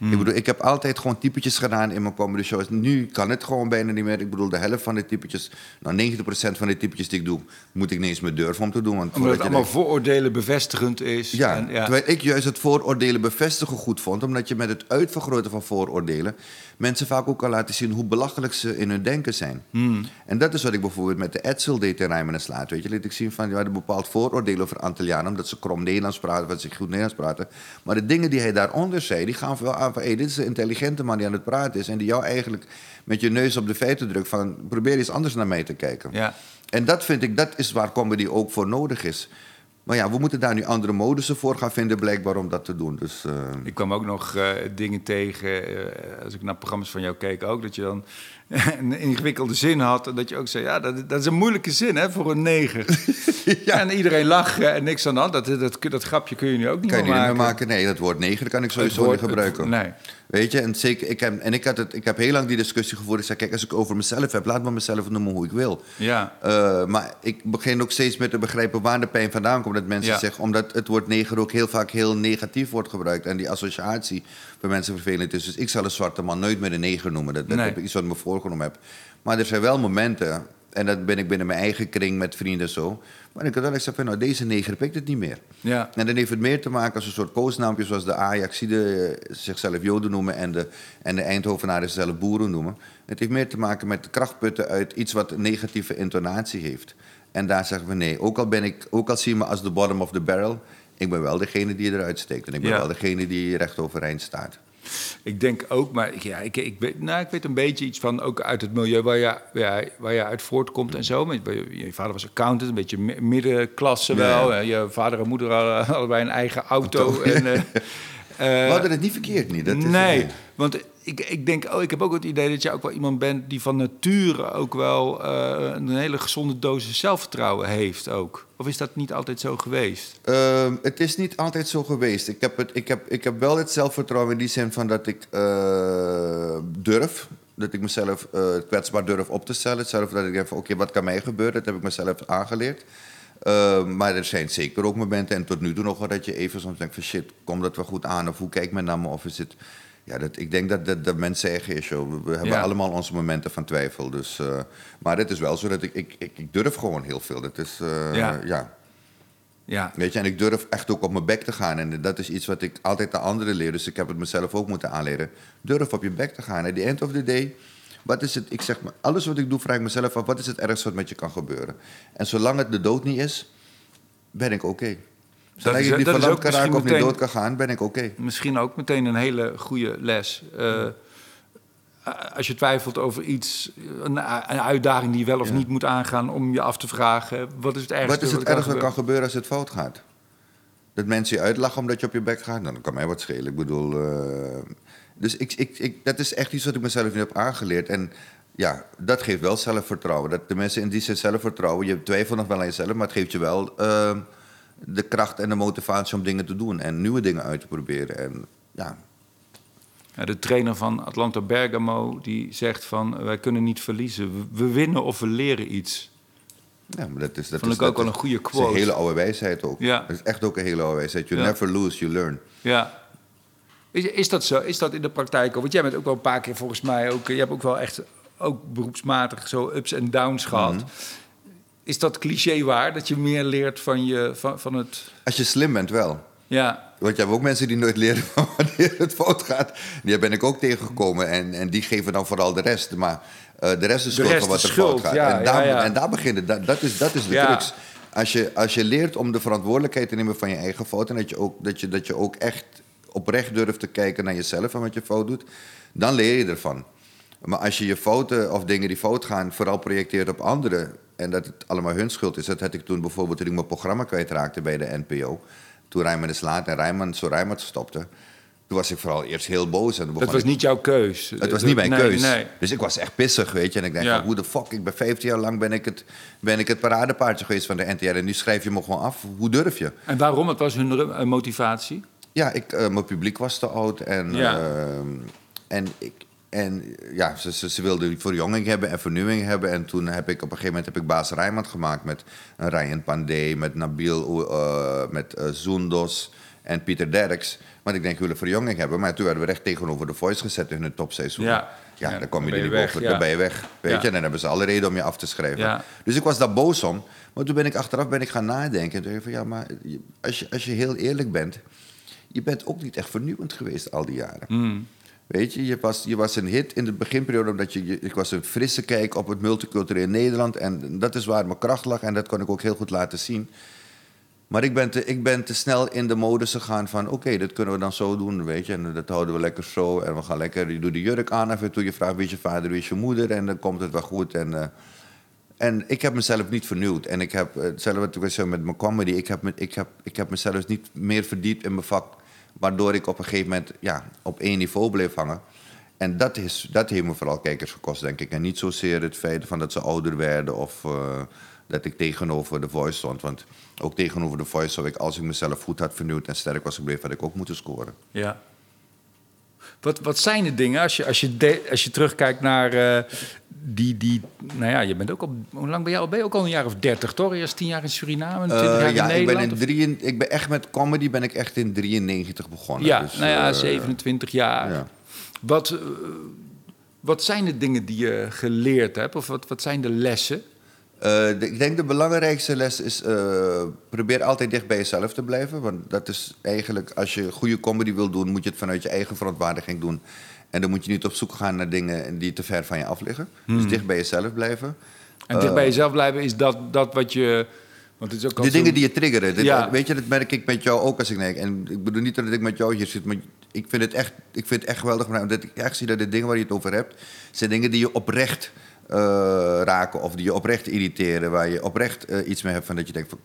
Ik bedoel, ik heb altijd gewoon typetjes gedaan in mijn comedy shows. Nu kan het gewoon bijna niet meer. Ik bedoel, de helft van de typetjes, nou 90% van de typetjes die ik doe, moet ik niet eens meer durven om te doen. Want Omdat het allemaal denkt- vooroordelen bevestigend is. ja, En, ja. terwijl ik juist het vooroordelen bevestigen goed vond. Omdat je met het uitvergroten van vooroordelen... mensen vaak ook kan laten zien hoe belachelijk ze in hun denken zijn. Hmm. En dat is wat ik bijvoorbeeld met de Edsel deed in Rijmen en Slaat. Weet je, liet ik zien van, ja, een bepaald vooroordeel over Antillianen... omdat ze krom Nederlands praten, wat ze goed Nederlands praten. Maar de dingen die hij daaronder zei, die gaan wel aan van... Hey, dit is een intelligente man die aan het praten is... en die jou eigenlijk met je neus op de feiten drukt van... probeer eens anders naar mij te kijken. Ja. En dat vind ik, dat is waar comedy ook voor nodig is. Maar ja, we moeten daar nu andere modussen voor gaan vinden, blijkbaar, om dat te doen. Dus, eh, Ik kwam ook nog eh, dingen tegen, eh, als ik naar programma's van jou keek ook, dat je dan een ingewikkelde zin had. Dat je ook zei, ja, dat, dat is een moeilijke zin hè, voor een neger. ja. En iedereen lachen en niks aan de hand. Dat, dat, dat, grapje kun je nu ook niet kan je meer niet maken. meer maken? Nee, dat woord negen kan ik sowieso woord- niet gebruiken. het- nee. Weet je, en, zeker, ik heb, en ik, had het, ik heb heel lang die discussie gevoerd. Ik zei, kijk, als ik over mezelf heb, laat me mezelf noemen hoe ik wil. Ja. Eh, maar ik begin ook steeds meer te begrijpen waar de pijn vandaan komt. Dat mensen Ja. zeggen, omdat het woord neger ook heel vaak heel negatief wordt gebruikt. En die associatie mensen vervelend is. Dus ik zal een zwarte man nooit meer een neger noemen. Dat, dat Nee. heb ik iets wat ik me voorgenomen heb. Maar er zijn wel momenten, en dat ben ik binnen mijn eigen kring met vrienden zo. Maar ik had wel eens gezegd, van, nou deze neger pikt het niet meer. Ja. En dan heeft het meer te maken als een soort koosnaampjes zoals de Ajaxiden eh, zichzelf Joden noemen en de, en de Eindhovenaren zichzelf boeren noemen. Het heeft meer te maken met de krachtputten uit iets wat een negatieve intonatie heeft. En daar zeggen we nee, ook al, ben ik, ook al zie je me als de bottom of the barrel, ik ben wel degene die eruit steekt. En ik ben Ja. wel degene die recht overeind staat. Ik denk ook, maar ik- ja, ik, ik, weet, nou, ik weet een beetje iets van, ook uit het milieu waar je, ja, waar je uit voortkomt en zo. Maar Je, je vader was accountant, een beetje mi- middenklasse wel. ja. hè. Je vader en moeder hadden allebei een eigen auto. Auto. En, eh, we eh, hadden het niet verkeerd niet. Dat is, nee, nee. want ik, ik denk, oh, ik heb ook het idee dat je ook wel iemand bent die van nature ook wel eh, een hele gezonde dosis zelfvertrouwen heeft ook. Of is dat niet altijd zo geweest? Ehm, het is niet altijd zo geweest. Ik heb, het, ik, heb, ik heb wel het zelfvertrouwen in die zin van dat ik eh, durf. Dat ik mezelf eh, kwetsbaar durf op te stellen. Zelf dat ik denk van oké, wat kan mij gebeuren? Dat heb ik mezelf aangeleerd. Ehm, maar er zijn zeker ook momenten, en tot nu toe nog wel, dat je even soms denkt van shit, komt dat wel goed aan? Of hoe kijkt men naar me? Of is het... Ja, dat, ik denk dat dat, dat mensen eigen is. Joh. We, hebben Ja. allemaal onze momenten van twijfel. Dus, eh, maar het is wel zo dat ik, ik, ik, ik durf gewoon heel veel. Dat is, eh, Ja. ja. Ja, Weet je, en ik durf echt ook op mijn bek te gaan. En dat is iets wat ik altijd aan anderen leer. Dus ik heb het mezelf ook moeten aanleren. Durf op je bek te gaan. At the end of the day, wat is het? Ik zeg maar, alles wat ik doe, vraag ik mezelf af: wat is het ergste wat met je kan gebeuren? En zolang het de dood niet is, ben ik oké. Is- ik dat is verlamd ook kan raken of niet dood kan gaan, ben ik oké. misschien ook meteen een hele goede les. Eh, als je twijfelt over iets, een, een uitdaging die je wel of Ja. niet moet aangaan, om je af te vragen: wat is het ergste? Wat is het ergste wat kan gebeuren? als het fout gaat? Dat mensen je uitlachen omdat je op je bek gaat? Nou, dan kan mij wat schelen. Ik bedoel... eh, dus ik, ik, ik, dat is echt iets wat ik mezelf nu heb aangeleerd. En ja, dat geeft wel zelfvertrouwen. Dat de mensen in die zin zelfvertrouwen... Je twijfelt nog wel aan jezelf, maar het geeft je wel... eh, de kracht en de motivatie om dingen te doen. En nieuwe dingen uit te proberen. En ja, de trainer van Atlanta Bergamo die zegt van wij kunnen niet verliezen. We, winnen of we leren iets. ja maar dat is... Dat Vond is, ik ook wel een goede dat is een quote. hele oude wijsheid ook. Ja. Dat is echt ook een hele oude wijsheid. You Ja. never lose, you learn. Ja. Is, is dat zo? Is dat in de praktijk ook? Want jij bent ook wel een paar keer volgens mij ook. Je hebt ook wel echt ook beroepsmatig zo ups en downs gehad. Mhm. Is dat cliché waar dat je meer leert van je van, van het? Als je slim bent wel. Ja, Want je hebt ook mensen die nooit leren van wanneer het fout gaat. Die ben ik ook tegengekomen. En, en die geven dan vooral de rest. Maar eh, de rest is De schuld rest van wat er schuld, fout gaat. ja, en, daar, ja, en daar het. Dat, dat, is, dat is de crux. Als je, als je leert om de verantwoordelijkheid te nemen van je eigen fout... en dat je, ook, dat, je, dat je ook echt oprecht durft te kijken naar jezelf... en wat je fout doet, dan leer je ervan. Maar als je je fouten of dingen die fout gaan... vooral projecteert op anderen... en dat het allemaal hun schuld is... dat had ik toen bijvoorbeeld toen ik mijn programma kwijtraakte bij de NPO... toen Rijman de Slaat en Rijman, zo Rijman stopte... toen was ik vooral eerst heel boos. En dat was ik- niet jouw keus. het was niet mijn nee, keus. Nee. Dus ik was echt pissig, weet je. En ik denk, Ja. van, hoe de fuck, ik ben 15 jaar lang ben ik, het, ben ik het paradepaardje geweest van de NTR. En nu schrijf je me gewoon af. Hoe durf je? En waarom? Wat was hun eh, motivatie? Ja, ik, eh, mijn publiek was te oud. En, Ja. ehm, en, ik, en ja, ze, ze, ze wilden verjonging hebben en vernieuwing hebben. En toen heb ik op een gegeven moment heb ik Baas Rijmand gemaakt met een Ryan Pandey, met Nabil, eh, met eh, Zoendos en Pieter Derks. Want ik denk, we willen verjonging hebben. Maar toen werden we recht tegenover de Voice gezet in het topseizoen. Ja. Ja, Ja, dan kom je er niet boven. weg, ja. Dan ben je weg. Weet Ja. je, en dan hebben ze alle reden om je af te schrijven. Ja. Dus ik was daar boos om. Maar toen ben ik achteraf ben ik gaan nadenken. En toen dacht ik van, ja, maar als je, als je heel eerlijk bent... je bent ook niet echt vernieuwend geweest al die jaren. Hmm. Weet je, je was, je was een hit in de beginperiode... omdat je, ik was een frisse kijk op het multicultureel Nederland... en dat is waar mijn kracht lag en dat kon ik ook heel goed laten zien... Maar ik ben te, ik ben te snel in de modus gegaan van... oké, dit kunnen we dan zo doen, weet je. En dat houden we lekker zo. En we gaan lekker... Je doet de jurk aan af en toe. Je vraagt wie is je vader, wie is je moeder. En dan komt het wel goed. En, eh, En ik heb mezelf niet vernieuwd. En ik heb, eh, hetzelfde wat ik zeggen met mijn comedy, ik heb, ik, heb, ik heb mezelf niet meer verdiept in mijn vak. Waardoor ik op een gegeven moment ja, op één niveau bleef hangen. En dat, is, dat heeft me vooral kijkers gekost, denk ik. En niet zozeer het feit van dat ze ouder werden of eh, dat ik tegenover de Voice stond. Want ook tegenover de Voice zou ik, als ik mezelf goed had vernieuwd en sterk was gebleven, had ik ook moeten scoren. Ja. Wat, wat zijn de dingen, als je, als je, de- als je terugkijkt naar eh, die, die... Nou ja, je bent ook al... Hoe lang ben je al? Ben je ook al een jaar of dertig, toch? Eerst tien jaar in Suriname en twintig Eh, jaar ja, in ik ben, Nederland? in drieën, ik ben echt met comedy ben ik echt in 93 begonnen. ja, Dus, nou ja, eh, 27 jaar. ja. Wat, eh, wat zijn de dingen die je geleerd hebt? Of wat, wat zijn de lessen? Eh, de- ik denk de belangrijkste les is... eh, probeer altijd dicht bij jezelf te blijven. Want dat is eigenlijk... Als je goede comedy wil doen... moet je het vanuit je eigen verontwaardiging doen. En dan moet je niet op zoek gaan naar dingen... die te ver van je af liggen. Hmm. Dus dicht bij jezelf blijven. En dicht bij jezelf blijven is dat, dat wat je... Want het is ook De dingen die je triggeren. Dit- Ja. Weet je, dat merk ik met jou ook als ik denk. En ik bedoel niet dat ik met jou hier zit, maar ik vind het echt, ik vind het echt geweldig. maar Dat ik echt zie dat de dingen waar je het over hebt, zijn dingen die je oprecht eh, raken of die je oprecht irriteren, waar je oprecht eh, iets mee hebt van dat je denkt van,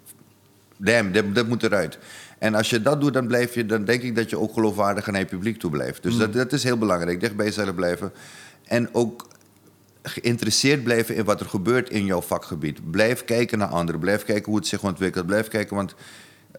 damn, dat, dat moet eruit. En als je dat doet, dan, blijf je, dan denk ik dat je ook geloofwaardig naar je publiek toe blijft. Dus dat, dat is heel belangrijk, dicht bij jezelf blijven. En ook geïnteresseerd blijven in wat er gebeurt in jouw vakgebied. Blijf kijken naar anderen. Blijf kijken hoe het zich ontwikkelt. Blijf kijken, want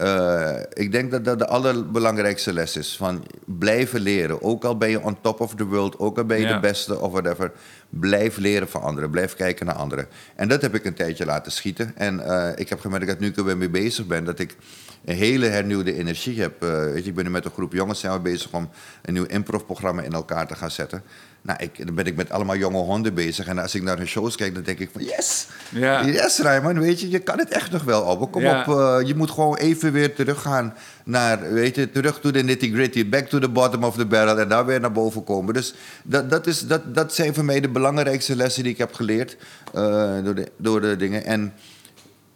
eh, ik denk dat dat de allerbelangrijkste les is. Van blijven leren. Ook al ben je on top of the world, ook al ben je Ja. de beste of whatever. Blijf leren van anderen. Blijf kijken naar anderen. En dat heb ik een tijdje laten schieten. En eh, ik heb gemerkt dat nu ik er weer mee bezig ben, dat ik een hele hernieuwde energie heb. Eh, weet je, ik ben nu met een groep jongens zijn we bezig om een nieuw improv-programma in elkaar te gaan zetten. Nou, ik, dan ben ik met allemaal jonge honden bezig. En als ik naar hun shows kijk, dan denk ik van yes! Ja. Yes, Rijman, weet je, je kan het echt nog wel op. Kom Ja. op, eh, je moet gewoon even weer teruggaan naar, weet je, terug to the nitty-gritty. Back to the bottom of the barrel en daar weer naar boven komen. Dus dat, dat, is, dat, dat zijn voor mij de belangrijkste lessen die ik heb geleerd eh, door, de, door de dingen. En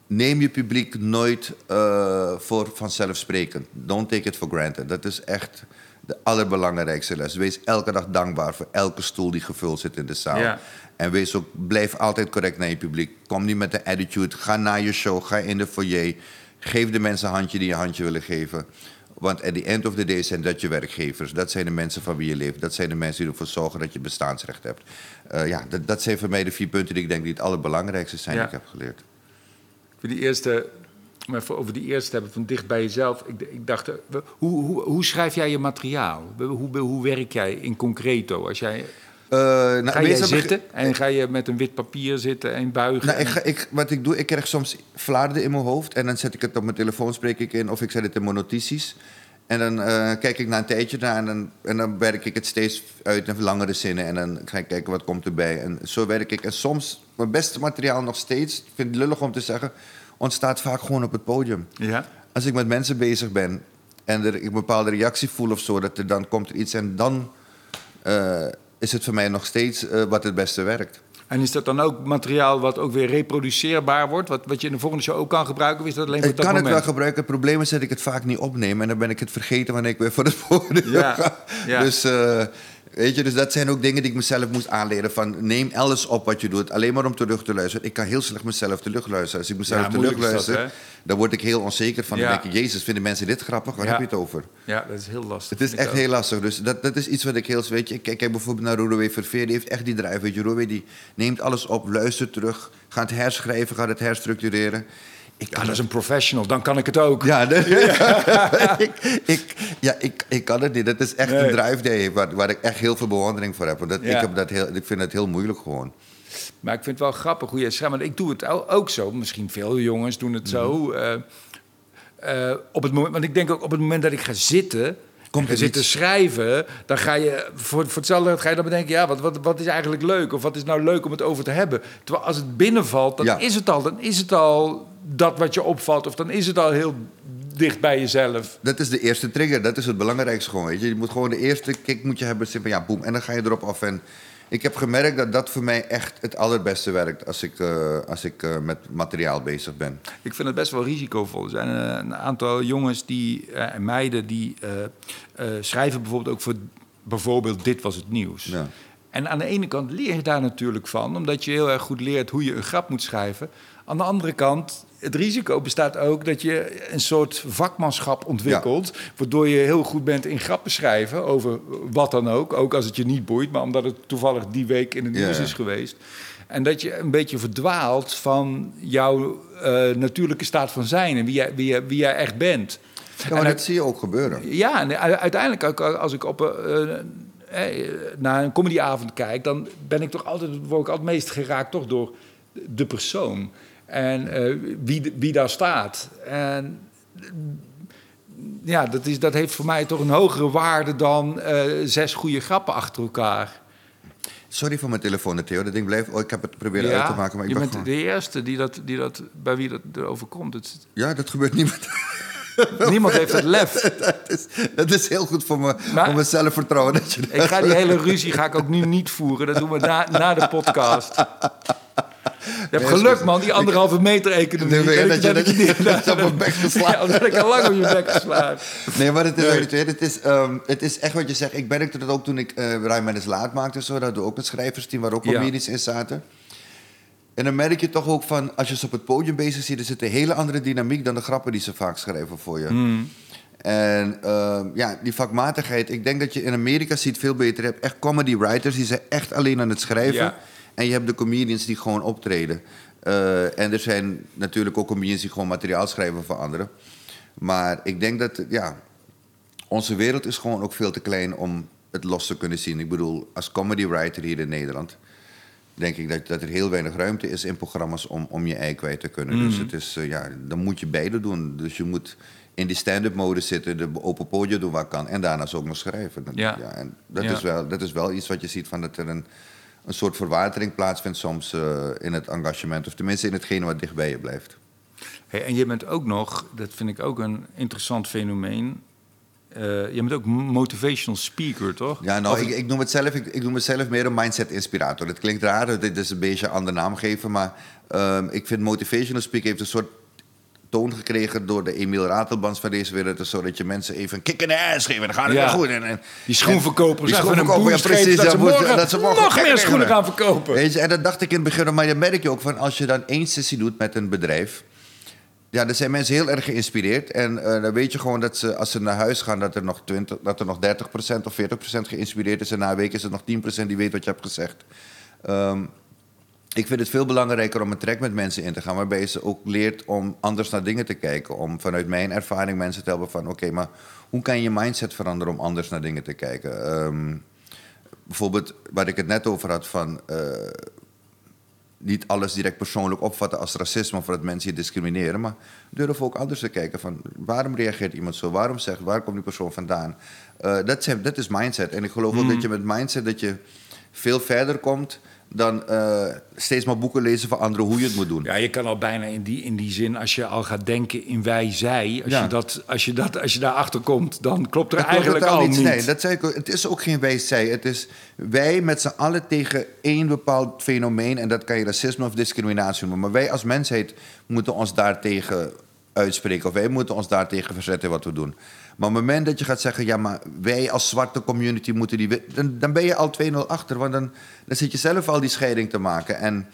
neem je publiek nooit eh, voor vanzelfsprekend. Don't take it for granted. Dat is echt de allerbelangrijkste les. Wees elke dag dankbaar voor elke stoel die gevuld zit in de zaal. Ja. En wees ook, blijf altijd correct naar je publiek. Kom niet met een attitude. Ga naar je show. Ga in de foyer. Geef de mensen een handje die je handje willen geven. Want at the end of the day zijn dat je werkgevers. Dat zijn de mensen van wie je leeft. Dat zijn de mensen die ervoor zorgen dat je bestaansrecht hebt. Eh, ja, dat, dat zijn voor mij de vier punten die ik denk die het allerbelangrijkste zijn Ja. die ik heb geleerd. Voor die eerste, om even over die eerste te hebben, van dicht bij jezelf. Ik, ik dacht, eh, hoe, hoe, hoe schrijf jij je materiaal? Hoe, hoe werk jij in concreto? Als jij, Eh, nou, ga je zitten en ga je met een wit papier zitten en buigen? Nou, ik en- ik, wat ik doe, ik krijg soms flarden in mijn hoofd. En dan zet ik het op mijn telefoon, spreek ik in. Of ik zet het in mijn notities. En dan eh, kijk ik na een tijdje naar. En dan, en dan werk ik het steeds uit in langere zinnen. En dan ga ik kijken wat komt erbij. En zo werk ik. En soms, mijn beste materiaal nog steeds, ik vind het lullig om te zeggen, ontstaat vaak gewoon op het podium. ja? Als ik met mensen bezig ben en er, ik een bepaalde reactie voel of zo, dat er, dan komt er iets en dan eh, is het voor mij nog steeds eh, wat het beste werkt. En is dat dan ook materiaal wat ook weer reproduceerbaar wordt? Wat, wat je in de volgende show ook kan gebruiken? Of is dat alleen voor Ik dat kan het wel gebruiken. Het probleem is dat ik het vaak niet opneem. En dan ben ik het vergeten wanneer ik weer voor het podium Ja, ga. ja. Dus, eh, weet je, dus dat zijn ook dingen die ik mezelf moest aanleren. Van neem alles op wat je doet. Alleen maar om terug te luisteren. Ik kan heel slecht mezelf terug luisteren. Als ik mezelf Ja, terug moeilijk is dat, luister, dan word ik heel onzeker van. Ja. Dan denk ik, jezus, vinden mensen dit grappig? Waar Ja. heb je het over? Ja, dat is heel lastig. Het is echt ook. heel lastig. Dus dat, dat is iets wat ik heel... Weet je, ik kijk kijk bijvoorbeeld naar Roerwee Verveer. Die heeft echt die drive. Weet je, Roerwee die neemt alles op, luistert terug. Gaat herschrijven, gaat het herstructureren. Ik Ja, dat is een professional, dan kan ik het ook. ja, dat- ik, ik, ja ik, ik kan het niet. Dat is echt Nee. een drive waar, waar ik echt heel veel bewondering voor heb. Want dat, Ja. ik, heb dat heel, ik vind het heel moeilijk gewoon. Maar ik vind het wel grappig hoe je het. Want ik doe het ook zo. Misschien veel jongens doen het zo. Mhm. eh, eh, op het moment, want ik denk ook op het moment dat ik ga zitten... Komt er zitten iets. schrijven, dan ga je voor, voor hetzelfde ga je dan bedenken, ja, wat, wat, wat is eigenlijk leuk? Of wat is nou leuk om het over te hebben? Terwijl als het binnenvalt, dan Ja. is het al, dan is het al dat wat je opvalt, of dan is het al heel dicht bij jezelf. Dat is de eerste trigger. Dat is het belangrijkste gewoon. Weet je. je moet gewoon de eerste kick moet je hebben. Van, ja, boem. En dan ga je erop af. En ik heb gemerkt dat dat voor mij echt het allerbeste werkt als ik, eh, als ik eh, met materiaal bezig ben. Ik vind het best wel risicovol. Er zijn eh, een aantal jongens die, en meiden die schrijven bijvoorbeeld ook voor bijvoorbeeld Dit Was Het Nieuws. Ja. En aan de ene kant leer je daar natuurlijk van, omdat je heel erg goed leert hoe je een grap moet schrijven. Aan de andere kant, het risico bestaat ook dat je een soort vakmanschap ontwikkelt, waardoor je heel goed bent in grappen schrijven over wat dan ook. Ook als het je niet boeit, maar omdat het toevallig die week in het Ja. nieuws is geweest. En dat je een beetje verdwaalt van jouw eh, natuurlijke staat van zijn en wie jij, wie jij, wie jij echt bent. Ja, maar En dat zie je ook gebeuren. Ja, en uiteindelijk ook als ik op een, eh, eh, naar een comedyavond kijk, dan ben ik toch altijd, word ik altijd meest geraakt toch door de persoon en eh, wie, wie daar staat. En ja, dat, is, dat heeft voor mij toch een hogere waarde dan eh, zes goede grappen achter elkaar. Sorry voor mijn telefoon, Theo. Dat ding blijft... Oh, ik heb het proberen uit te maken, maar ik je ben bent gewoon... de eerste die dat, die dat, bij wie dat erover komt. Het, Ja, dat gebeurt met... niemand heeft het lef. dat, is, dat is heel goed voor, me, Maar- voor mijn zelfvertrouwen. Dat je Ik ga die hele ruzie ga ik ook nu niet voeren. Dat doen we na, na de podcast. Je hebt geluk, man, die anderhalve meter economie. Nee, weet je, dat je- dat op mijn bek geslagen. Ja, dat ik al lang op je bek geslagen. Nee, maar het is, Nee. het, is, ehm, het is echt wat je zegt. Ik merkte dat ook toen ik uh, Rijman is Laat maakte. Zo, dat hadden we ook een schrijversteam waar ook Ja. comedies in zaten. En dan merk je toch ook van, als je ze op het podium bezig ziet... er zit een hele andere dynamiek dan de grappen die ze vaak schrijven voor je. Hmm. En ehm, ja, die vakmatigheid. Ik denk dat je in Amerika ziet veel beter. Je hebt echt comedy writers, die zijn echt alleen aan het schrijven. Ja. En je hebt de comedians die gewoon optreden. Eh, en er zijn natuurlijk ook comedians die gewoon materiaal schrijven voor anderen. Maar ik denk dat, ja, onze wereld is gewoon ook veel te klein om het los te kunnen zien. Ik bedoel, als comedy writer hier in Nederland... denk ik dat, dat er heel weinig ruimte is in programma's om, om je ei kwijt te kunnen. Dus het is, eh, ja, dan moet je beide doen. Dus je moet in die stand-up mode zitten, de open podium doen wat kan... en daarnaast ook nog schrijven. Dat- Ja. en dat, Ja. is wel, dat is wel iets wat je ziet van dat er een, een soort verwatering plaatsvindt soms eh, in het engagement. Of tenminste in hetgene wat dichtbij je blijft. Hey, en je bent ook nog, dat vind ik ook een interessant fenomeen... eh, je bent ook motivational speaker, toch? Ja, nou, Of- ik, ik, noem het zelf, ik, ik noem het zelf meer een mindset-inspirator. Het klinkt raar, dit is een beetje een andere naam geven, maar ehm, ik vind motivational speaker heeft een soort toon gekregen door de Emiel Ratelbans van deze wereld. Dus zodat je mensen even een kick in de ass geven, dan gaat het Ja. goed. En, en, Die schoenverkopers Die even een schoenverkoper, boost ja, precies, dat, ze morgen dat ze morgen nog meer schoenen gaan verkopen. Weet je, en dat dacht ik in het begin, maar dan merk je ook van als je dan één sessie doet met een bedrijf. Ja, dan zijn mensen heel erg geïnspireerd. En eh, dan weet je gewoon dat ze, als ze naar huis gaan, dat er nog, 20, dat er nog 30% of 40% geïnspireerd is. En na een week is het nog 10% die weet wat je hebt gezegd. Ehm, ik vind het veel belangrijker om een trek met mensen in te gaan, waarbij je ze ook leert om anders naar dingen te kijken. Om vanuit mijn ervaring mensen te helpen van, oké, maar hoe kan je mindset veranderen om anders naar dingen te kijken? Ehm, bijvoorbeeld, waar ik het net over had van eh, niet alles direct persoonlijk opvatten als racisme of dat mensen je discrimineren, maar durf ook anders te kijken van waarom reageert iemand zo, waarom zegt, waar komt die persoon vandaan? Eh, dat, dat is mindset. En ik geloof ook dat je met mindset dat je veel verder komt dan eh, steeds maar boeken lezen van anderen hoe je het moet doen. Ja, je kan al bijna in die, in die zin, als je al gaat denken in wij-zij... Als, Ja. je dat, als, je dat, als je daarachter komt, dan klopt er Dat eigenlijk totaal al niet. niet. Nee, dat zei ik ook. Het is ook geen wij-zij. Het is wij met z'n allen tegen één bepaald fenomeen. En dat kan je racisme of discriminatie noemen. Maar wij als mensheid moeten ons daartegen uitspreken. Of wij moeten ons daartegen verzetten wat we doen. Maar op het moment dat je gaat zeggen... ja, maar wij als zwarte community moeten die... Dan, ben je al 2-0 achter. Want dan, dan zit je zelf al die scheiding te maken. En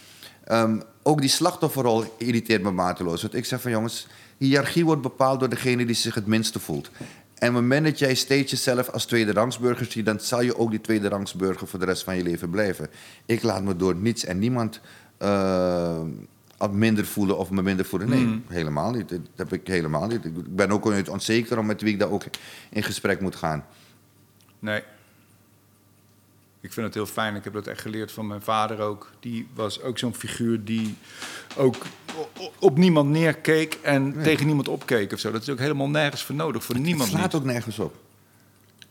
ehm, ook die slachtofferrol irriteert me mateloos. Want ik zeg van jongens... hiërarchie wordt bepaald door degene die zich het minste voelt. En op het moment dat jij steeds jezelf als tweede rangsburger ziet... dan zal je ook die tweede rangsburger voor de rest van je leven blijven. Ik laat me door niets en niemand eh, minder voelen of me minder voelen. Nee, Mm. helemaal niet. Dat heb ik helemaal niet. Ik ben ook nooit onzeker om met wie ik daar ook in gesprek moet gaan. Nee. Ik vind het heel fijn. Ik heb dat echt geleerd van mijn vader ook. Die was ook zo'n figuur die ook op niemand neerkeek en tegen niemand opkeek of zo. Dat is ook helemaal nergens voor nodig, voor niemand Het slaat niet. ook nergens op.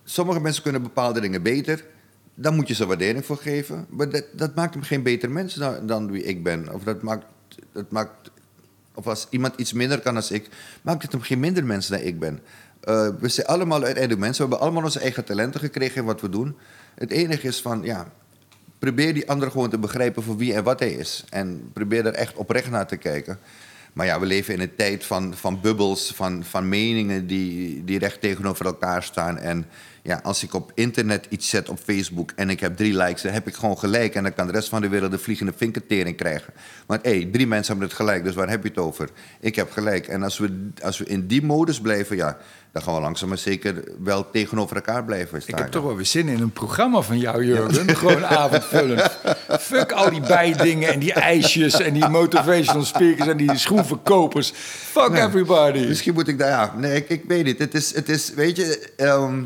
Sommige mensen kunnen bepaalde dingen beter. Daar moet je ze waardering voor geven. Maar dat, dat maakt hem geen beter mens dan, dan wie ik ben. Of dat maakt, dat maakt. Of als iemand iets minder kan dan ik, maakt het hem geen minder mens dan ik ben. Eh, we zijn allemaal uiteindelijk mensen. We hebben allemaal onze eigen talenten gekregen in wat we doen. Het enige is van, ja, probeer die ander gewoon te begrijpen voor wie en wat hij is. En probeer er echt oprecht naar te kijken. Maar ja, we leven in een tijd van, van bubbels, van, van meningen die, die recht tegenover elkaar staan. En ja, als ik op internet iets zet op Facebook en ik heb drie likes, dan heb ik gewoon gelijk. En dan kan de rest van de wereld de vliegende vinkertering krijgen. Maar hé, drie mensen hebben het gelijk, dus waar heb je het over? Ik heb gelijk. En als we, als we in die modus blijven, ja, dan gaan we langzaam maar zeker wel tegenover elkaar blijven staan. Ik heb toch wel weer zin in een programma van jou, Jurgen. Gewoon avondvullend. Fuck al die bijdingen en die ijsjes en die motivational speakers en die schoenverkopers. Fuck everybody. Misschien moet ik daar, ja, nee, ik, ik weet niet. Het is, het is weet je... ehm,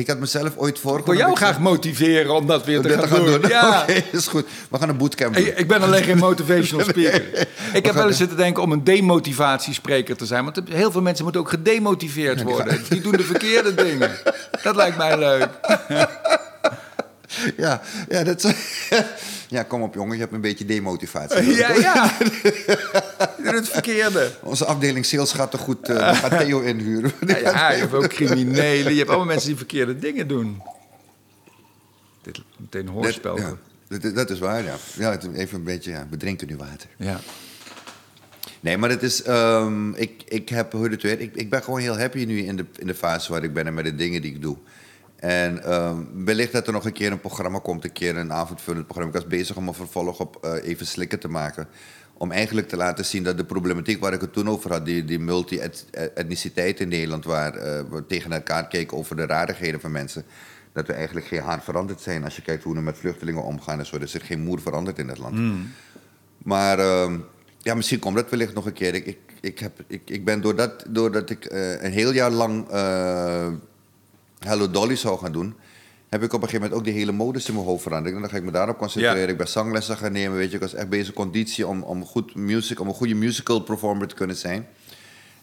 ik had mezelf ooit Ik voorgenomen... wil jou graag motiveren om dat weer te gaan, gaan doen. doen. Ja. Oké, is goed. We gaan een bootcamp doen. Ik, ik ben alleen geen motivational speaker. Ik heb wel eens zitten denken om een demotivatiespreker te zijn. Want heel veel mensen moeten ook gedemotiveerd worden. Die doen de verkeerde dingen. Dat lijkt mij leuk. Ja, ja, dat ja, kom op jongen, je hebt een beetje demotivatie. Ja, ja. Die doen het verkeerde. Onze afdeling sales gaat toch goed. we gaan Theo inhuren. Ja, ja, je hebt ook criminelen. Je hebt allemaal mensen die verkeerde dingen doen. Dit meteen een hoorspel. Dat, ja, dat, dat is waar, ja. ja even een beetje ja, bedrinken nu water. Ja. Nee, maar het is... ehm, ik, ik heb, hoe het weet, ik, ik ben gewoon heel happy nu in de, in de fase waar ik ben en met de dingen die ik doe. En ehm, wellicht dat er nog een keer een programma komt, een keer een avondvullend programma. Ik was bezig om een vervolg op eh, Even Slikken te maken. Om eigenlijk te laten zien dat de problematiek waar ik het toen over had, die, die multi-etniciteit in Nederland, waar eh, we tegen elkaar keken over de rarigheden van mensen, dat we eigenlijk geen haar veranderd zijn als je kijkt hoe we met vluchtelingen omgaan en zo. Er is er geen moer veranderd in het land. Maar ehm, ja, misschien komt dat wellicht nog een keer. Ik, ik, ik, heb, ik, ik ben doordat, doordat ik eh, een heel jaar lang Hello Dolly zou gaan doen, heb ik op een gegeven moment ook die hele modus in mijn hoofd veranderd. En dan ga ik me daarop concentreren. Ja. Ik ben zanglessen gaan nemen, weet je. Ik was echt bezig conditie om, om, goed music, om een goede musical performer te kunnen zijn.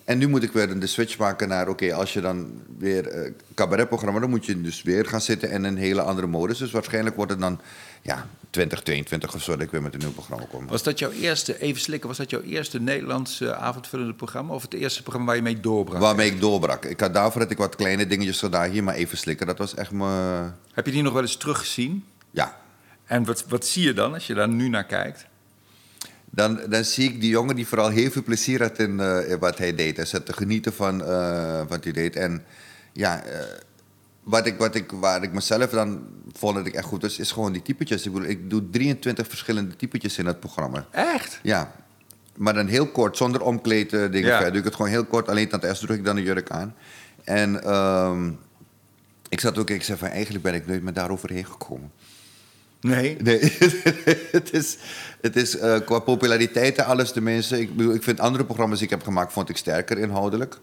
En nu moet ik weer de switch maken naar, oké, als je dan weer eh cabaretprogramma, dan moet je dus weer gaan zitten in een hele andere modus. Dus waarschijnlijk wordt het dan, ja, 2022 of zo, dat ik weer met een nieuw programma kom. Was dat jouw eerste, even slikken, was dat jouw eerste Nederlandse avondvullende programma? Of het eerste programma waar je mee doorbrak? Waarmee ik doorbrak. Ik had daarvoor had ik wat kleine dingetjes gedaan, hier maar even slikken. Dat was echt mijn, Heb je die nog wel eens teruggezien? ja. En wat, wat zie je dan als je daar nu naar kijkt? Dan, dan zie ik die jongen die vooral heel veel plezier had in, eh, in wat hij deed. Hij zat te genieten van eh, wat hij deed. En ja, eh, wat ik, wat ik, waar ik mezelf dan vond dat ik echt goed was, is gewoon die typetjes. Ik, bedoel, ik doe 23 verschillende typetjes in het programma. Echt? Ja, maar dan heel kort, zonder omkleed eh, dingen Ja. verder. Doe ik het gewoon heel kort, alleen het eerst druk ik dan een jurk aan. En ehm, ik zat ook, ik zei van eigenlijk ben ik nooit meer daaroverheen gekomen. Nee. Nee, het is, het is eh, qua populariteit en alles tenminste. Ik, bedoel, ik vind andere programma's die ik heb gemaakt, vond ik sterker inhoudelijk.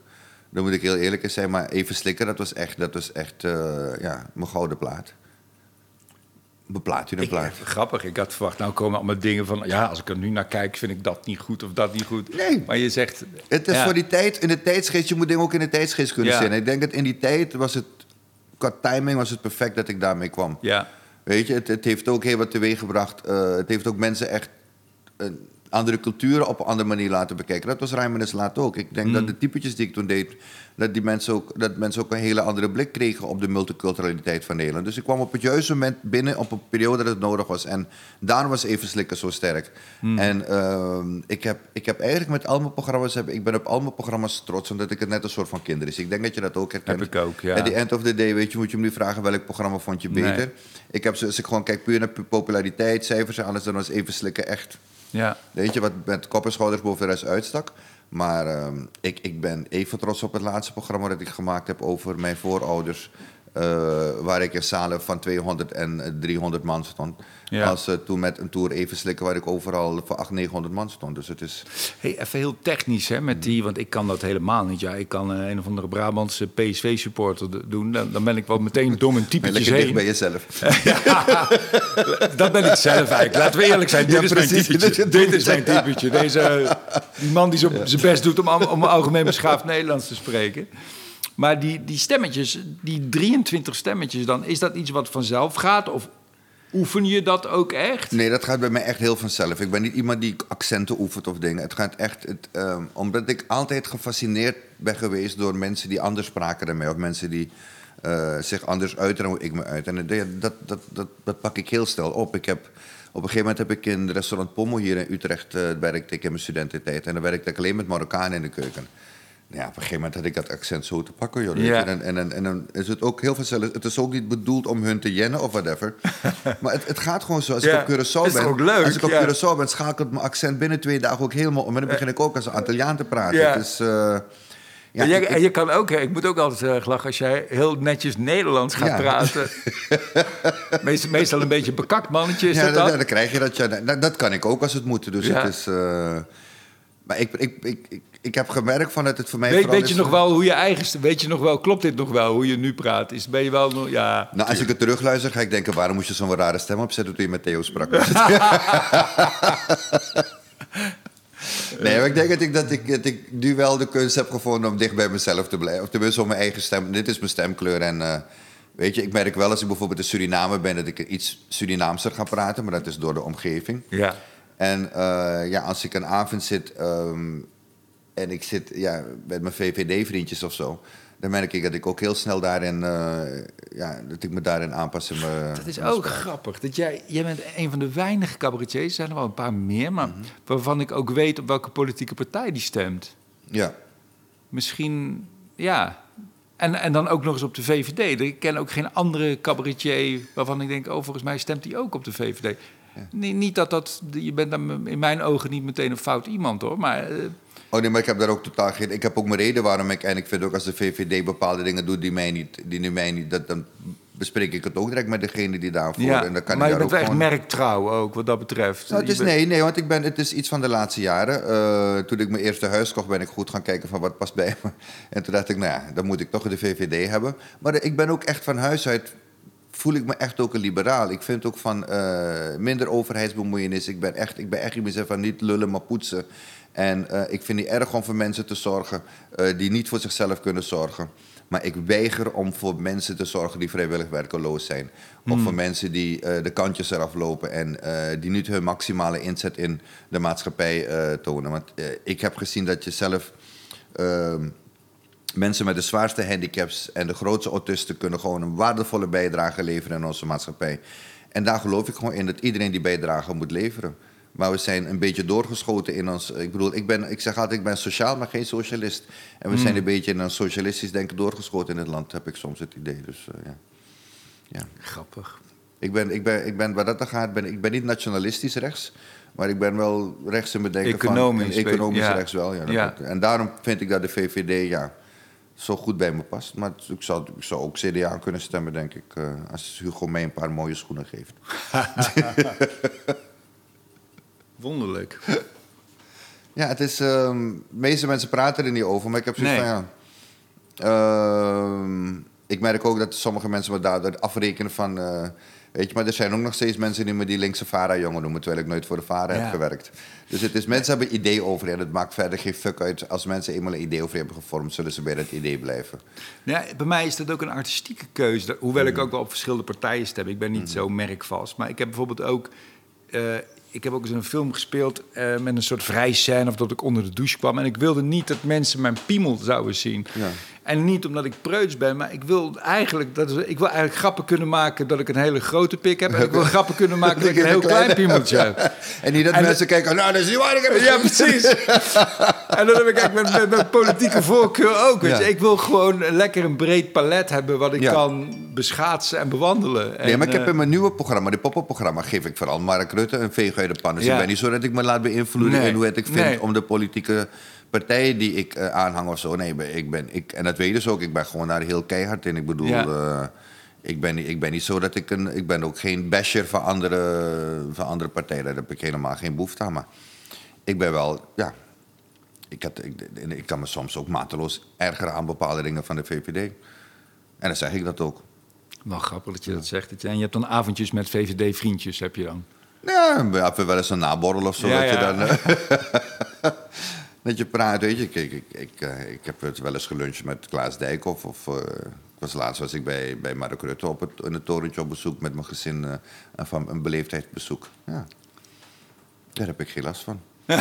Daar moet ik heel eerlijk in zijn. Maar Even Slikken, dat was echt, dat was echt eh, ja, mijn gouden plaat. Mijn plaat, Ik, plaat. grappig, ik had verwacht, nou komen allemaal dingen van... ja, als ik er nu naar kijk, vind ik dat niet goed of dat niet goed. Nee. Maar je zegt... Het is ja, voor die tijd, in de tijdsgeest, je moet dingen ook in de tijdsgeest kunnen Ja. zien. Ik denk dat in die tijd was het, qua timing was het perfect dat ik daarmee kwam. Ja, Weet je, het, heeft ook heel wat teweeg gebracht. Eh, het heeft ook mensen echt een andere culturen op een andere manier laten bekijken. Dat was Rijmenes laat ook. Ik denk dat de typetjes die ik toen deed, dat, die mensen ook, dat mensen ook een hele andere blik kregen op de multiculturaliteit van Nederland. Dus ik kwam op het juiste moment binnen op een periode dat het nodig was. En daarom was Even Slikken zo sterk. En ehm, ik, heb, ik heb eigenlijk met al mijn programma's, heb, ik ben op al mijn programma's trots, omdat ik het net een soort van kinder is. Ik denk dat je dat ook herkent. Heb ik ook, ja. At the end of the day, weet je, moet je me nu vragen welk programma vond je Nee. beter. Ik heb, als ik gewoon kijk puur naar populariteit, cijfers en alles, dan was Even Slikken echt ja. Weet je, wat met kop en boven de rest uitstak. Maar ehm, ik, ik ben even trots op het laatste programma dat ik gemaakt heb over mijn voorouders. Eh, waar ik in zalen van 200 en eh, 300 man stond. Ja. Als eh, toen met een tour even slikken waar ik overal voor 800, 900 man stond. Dus het is. Hey, even heel technisch hè, met die, want ik kan dat helemaal niet. Ja, ik kan eh, een of andere Brabantse PSV-supporter doen. Dan, dan ben ik wel meteen dom in typetjes Lekker dicht heen. bij jezelf. Dat ben ik zelf eigenlijk. Laten we eerlijk zijn, dit Ja, is mijn precies. typetje. Dit is mijn typetje. Deze, die man die zijn best doet om, om algemeen beschaafd Nederlands te spreken. Maar die, die stemmetjes, die 23 stemmetjes dan, is dat iets wat vanzelf gaat? Of oefen je dat ook echt? Nee, dat gaat bij mij echt heel vanzelf. Ik ben niet iemand die accenten oefent of dingen. Het gaat echt. Het, ehm, omdat ik altijd gefascineerd ben geweest door mensen die anders spraken dan mij. Of mensen die eh, zich anders uiten hoe ik me uit. En dat, dat, dat, dat, dat pak ik heel snel op. Ik heb, op een gegeven moment heb ik in het restaurant Pommel hier in Utrecht... Uh, werkte ik in mijn studententijd. En dan werkte ik alleen met Marokkanen in de keuken. Ja, op een gegeven moment had ik dat accent zo te pakken. Joh. Ja. En, en, en, en dan is het ook heel vanzelf. Het is ook niet bedoeld om hun te jennen of whatever. maar het, het gaat gewoon zo. Als Ja, ik op Curaçao is ben, ook leuk, als ik op ja. Curaçao ben, schakelt mijn accent binnen twee dagen ook helemaal om. En dan begin ik ook als een Antilliaan te praten. Ja. Dus, eh, ja, en, jij- ik- en je kan ook, hè, ik moet ook altijd heel erg lachen als jij heel netjes Nederlands gaat Ja. praten. meestal, meestal een beetje bekakt mannetje is ja, dat dan, dan? dan krijg je dat. Ja, dat, dat kan ik ook als het moet. Dus Ja. het is. eh, maar ik, ik, ik, ik, ik heb gemerkt van dat het voor mij. Weet, weet je nog wel hoe je eigen... Weet je nog wel, klopt dit nog wel, hoe je nu praat? Is, ben je wel... nog- Ja, Nou, als ik het terugluister, ga ik denken: waarom moest je zo'n rare stem opzetten toen je met Theo sprak? nee, maar ik denk dat ik, dat, ik, dat ik nu wel de kunst heb gevonden om dicht bij mezelf te blijven. Of tenminste om mijn eigen stem. Dit is mijn stemkleur. En eh, weet je, ik merk wel als ik bijvoorbeeld in Suriname ben dat ik iets Surinaamser ga praten, maar dat is door de omgeving. ja. En eh, ja, als ik een avond zit ehm, en ik zit ja, met mijn VVD-vriendjes of zo, dan merk ik dat ik ook heel snel daarin, eh, ja, dat ik me daarin aanpas. In mijn, Dat is ook spraak. grappig. Dat jij, jij bent een van de weinige cabaretiers, er zijn er wel een paar meer, maar Mhm. waarvan ik ook weet op welke politieke partij die stemt. Ja. Misschien, ja. En, en dan ook nog eens op de VVD. Ik ken ook geen andere cabaretier waarvan ik denk, oh, volgens mij stemt hij ook op de VVD. Niet, niet dat dat, je bent dan in mijn ogen niet meteen een fout iemand hoor, maar eh, Oh nee, maar ik heb daar ook totaal geen... Ik heb ook mijn reden waarom ik... En ik vind ook als de VVD bepaalde dingen doet die mij niet... Die nu mij niet dat, dan bespreek ik het ook direct met degene die daarvoor... ja. en dan kan maar ik je bent echt gewoon... merktrouw ook wat dat betreft. Nou, het is, bent- nee, nee, want ik ben, het is iets van de laatste jaren. Eh, toen ik mijn eerste huis kocht, ben ik goed gaan kijken van wat past bij me. En toen dacht ik, nou ja, dan moet ik toch de VVD hebben. Maar ik ben ook echt van huis uit, voel ik me echt ook een liberaal. Ik vind ook van eh, minder overheidsbemoeienis. Ik ben echt, ik ben echt iemand van niet lullen, maar poetsen. En eh, ik vind het erg om voor mensen te zorgen eh, die niet voor zichzelf kunnen zorgen. Maar ik weiger om voor mensen te zorgen die vrijwillig werkeloos zijn. Of voor mensen die eh, de kantjes eraf lopen en die niet hun maximale inzet in de maatschappij tonen. Want ik heb gezien dat je zelf ehm, mensen met de zwaarste handicaps en de grootste autisten kunnen gewoon een waardevolle bijdrage leveren in onze maatschappij. En daar geloof ik gewoon in dat iedereen die bijdrage moet leveren. Maar we zijn een beetje doorgeschoten in ons. Ik bedoel, ik, ben, ik zeg altijd, ik ben sociaal, maar geen socialist. En we zijn een beetje in een socialistisch denken doorgeschoten in het land, heb ik soms het idee. Dus eh, ja. ja. Grappig. Ik ben, ik ben, ik ben, waar dat dan gaat, ben, ik ben niet nationalistisch rechts. Maar ik ben wel rechts in mijn denken Economisch, van... Economisch ja. rechts wel, Ja. En daarom vind ik dat de VVD, ja, zo goed bij me past. Maar ik zou, ik zou ook CDA kunnen stemmen, denk ik. eh, als Hugo mij een paar mooie schoenen geeft. Wonderlijk. Ja, het is... ehm, de meeste mensen praten er niet over, maar ik heb zoiets Nee. van, ja... ehm, ik merk ook dat sommige mensen me daardoor afrekenen van... eh, weet je, maar er zijn ook nog steeds mensen die me die linkse VARA-jongen noemen... terwijl ik nooit voor de VARA Ja. heb gewerkt. Dus het is, mensen hebben idee over en het maakt verder geen fuck uit. Als mensen eenmaal een idee over je hebben gevormd... zullen ze bij dat idee blijven. Ja, bij mij is dat ook een artistieke keuze. Hoewel ik ook wel op verschillende partijen stem. Ik ben niet zo merkvast. Maar ik heb bijvoorbeeld ook... eh, ik heb ook eens een film gespeeld eh, met een soort vrij scène... of dat ik onder de douche kwam. En ik wilde niet dat mensen mijn piemel zouden zien. Ja. En niet omdat ik preuts ben, maar ik wil eigenlijk, dat is, ik wil eigenlijk grappen kunnen maken dat ik een hele grote pik heb. En ik wil grappen kunnen maken dat ik een heel klein piemeltje heb. En niet dat En mensen kijken... Nou, dat is niet waar, ik heb Ja, goed." precies. en dat heb ik eigenlijk met, met, met politieke voorkeur ook. Weet Ja. je. Ik wil gewoon lekker een breed palet hebben wat ik Ja. kan beschaatsen en bewandelen. Nee, En, maar ik heb eh, in mijn nieuwe programma, dit pop-up programma, geef ik vooral Mark Rutte een veeg uit de pan. Dus Ja. ik ben niet zo dat ik me laat beïnvloeden Nee. in hoe het ik vind Nee. om de politieke partijen die ik eh, aanhang of zo. Nee, ik ben- ik en dat weet je dus ook, ik ben gewoon daar heel keihard in. Ik bedoel, Ja. eh, ik, ben, niet- ik ben niet zo dat ik een, ik ben ook geen basher van andere, van andere partijen. Daar heb ik helemaal geen behoefte aan. Maar ik ben wel, ja, ik, had, ik, ik kan me soms ook mateloos ergeren aan bepaalde dingen van de VVD. En dan zeg ik dat ook. Wel grappig dat je dat zegt. je- En je hebt dan avondjes met VVD-vriendjes, heb je dan. Ja, we hebben wel eens een naborrel of zo. Ja, dat, je ja. dan, eh, dat je praat, weet je. Kijk, ik, ik, eh, ik heb het wel eens geluncht met Klaas Dijkhoff. Of, eh, ik was laatst was ik bij, bij Mark Rutte op het, in het torentje op bezoek met mijn gezin. eh, van een beleefdheidsbezoek. Ja. Daar heb ik geen last van.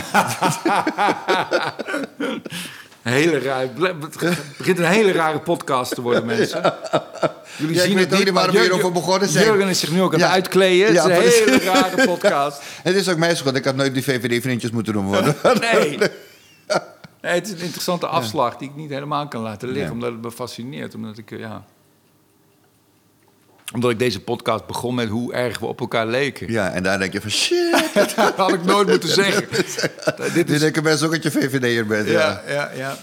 Hele raar, het begint een hele rare podcast te worden, mensen. Jullie Ja, ik zien het niet, waarom maar we hierover begonnen zijn. Jurgen is zich nu ook aan Ja. het uitkleden. Ja, het is een hele rare podcast. Het is ook mijn schuld. Ik had nooit die VVD-vriendjes moeten doen worden. Nee. Nee, het is een interessante afslag die ik niet helemaal kan laten liggen. Nee. Omdat het me fascineert. Omdat ik, eh, ja... Omdat ik deze podcast begon met hoe erg we op elkaar leken. Ja, en daar denk je van shit. Dat had ik nooit moeten zeggen. Dit is... denken mensen ook dat je VVD'er bent. Ja. Ja, ja, ja.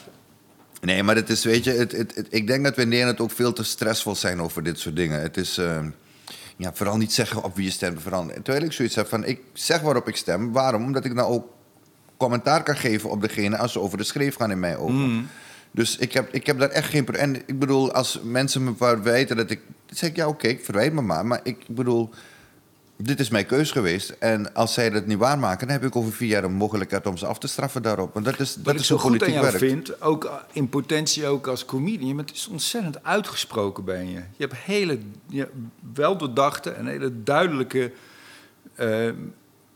Nee, maar het is, weet je, het, het, het- ik denk dat we in Nederland ook veel te stressvol zijn over dit soort dingen. Het is, eh, ja, vooral niet zeggen op wie je stemt. Vooral, terwijl ik zoiets heb van, ik zeg waarop ik stem. Waarom? Omdat ik nou ook commentaar kan geven op degene als ze over de schreef gaan in mijn ogen. Dus ik heb, ik heb daar echt geen... En ik bedoel, als mensen me verwijten dat ik... Dan zeg ik, ja, oké, ik verwijt me maar. Maar ik bedoel, dit is mijn keus geweest. En als zij dat niet waarmaken, dan heb ik over vier jaar een mogelijkheid om ze af te straffen daarop. Want dat is, dat Wat is zo hoe goed aan politiek jou werkt. vind, ook in potentie ook als comedian, bent dus ontzettend uitgesproken ben je. Je hebt hele je hebt weldoordachte en hele duidelijke eh,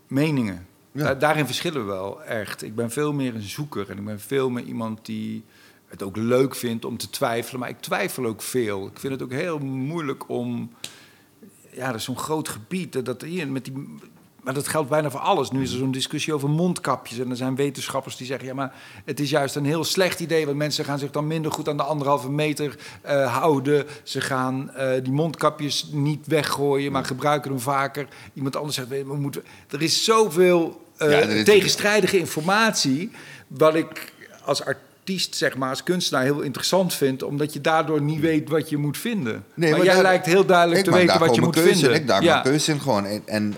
meningen. Daarin verschillen we wel echt. Ik ben veel meer een zoeker en ik ben veel meer iemand die het ook leuk vindt om te twijfelen. Maar ik twijfel ook veel. Ik vind het ook heel moeilijk om ja, dat is zo'n groot gebied. Dat, dat hier met die, maar dat geldt bijna voor alles. Nu is er zo'n discussie over mondkapjes. En er zijn wetenschappers die zeggen... ja, maar het is juist een heel slecht idee... want mensen gaan zich dan minder goed aan de anderhalve meter eh, houden. Ze gaan eh, die mondkapjes niet weggooien... maar gebruiken hem vaker. Iemand anders zegt... we moeten, er is zoveel eh, Ja, is- tegenstrijdige informatie... wat ik als artiest, zeg maar, als kunstenaar heel interessant vind... omdat je daardoor niet weet wat je moet vinden. Nee, maar, maar jij daar- lijkt heel duidelijk te maak weten wat je moet vinden. in. Ik daar ja. mijn keuze in gewoon. En, en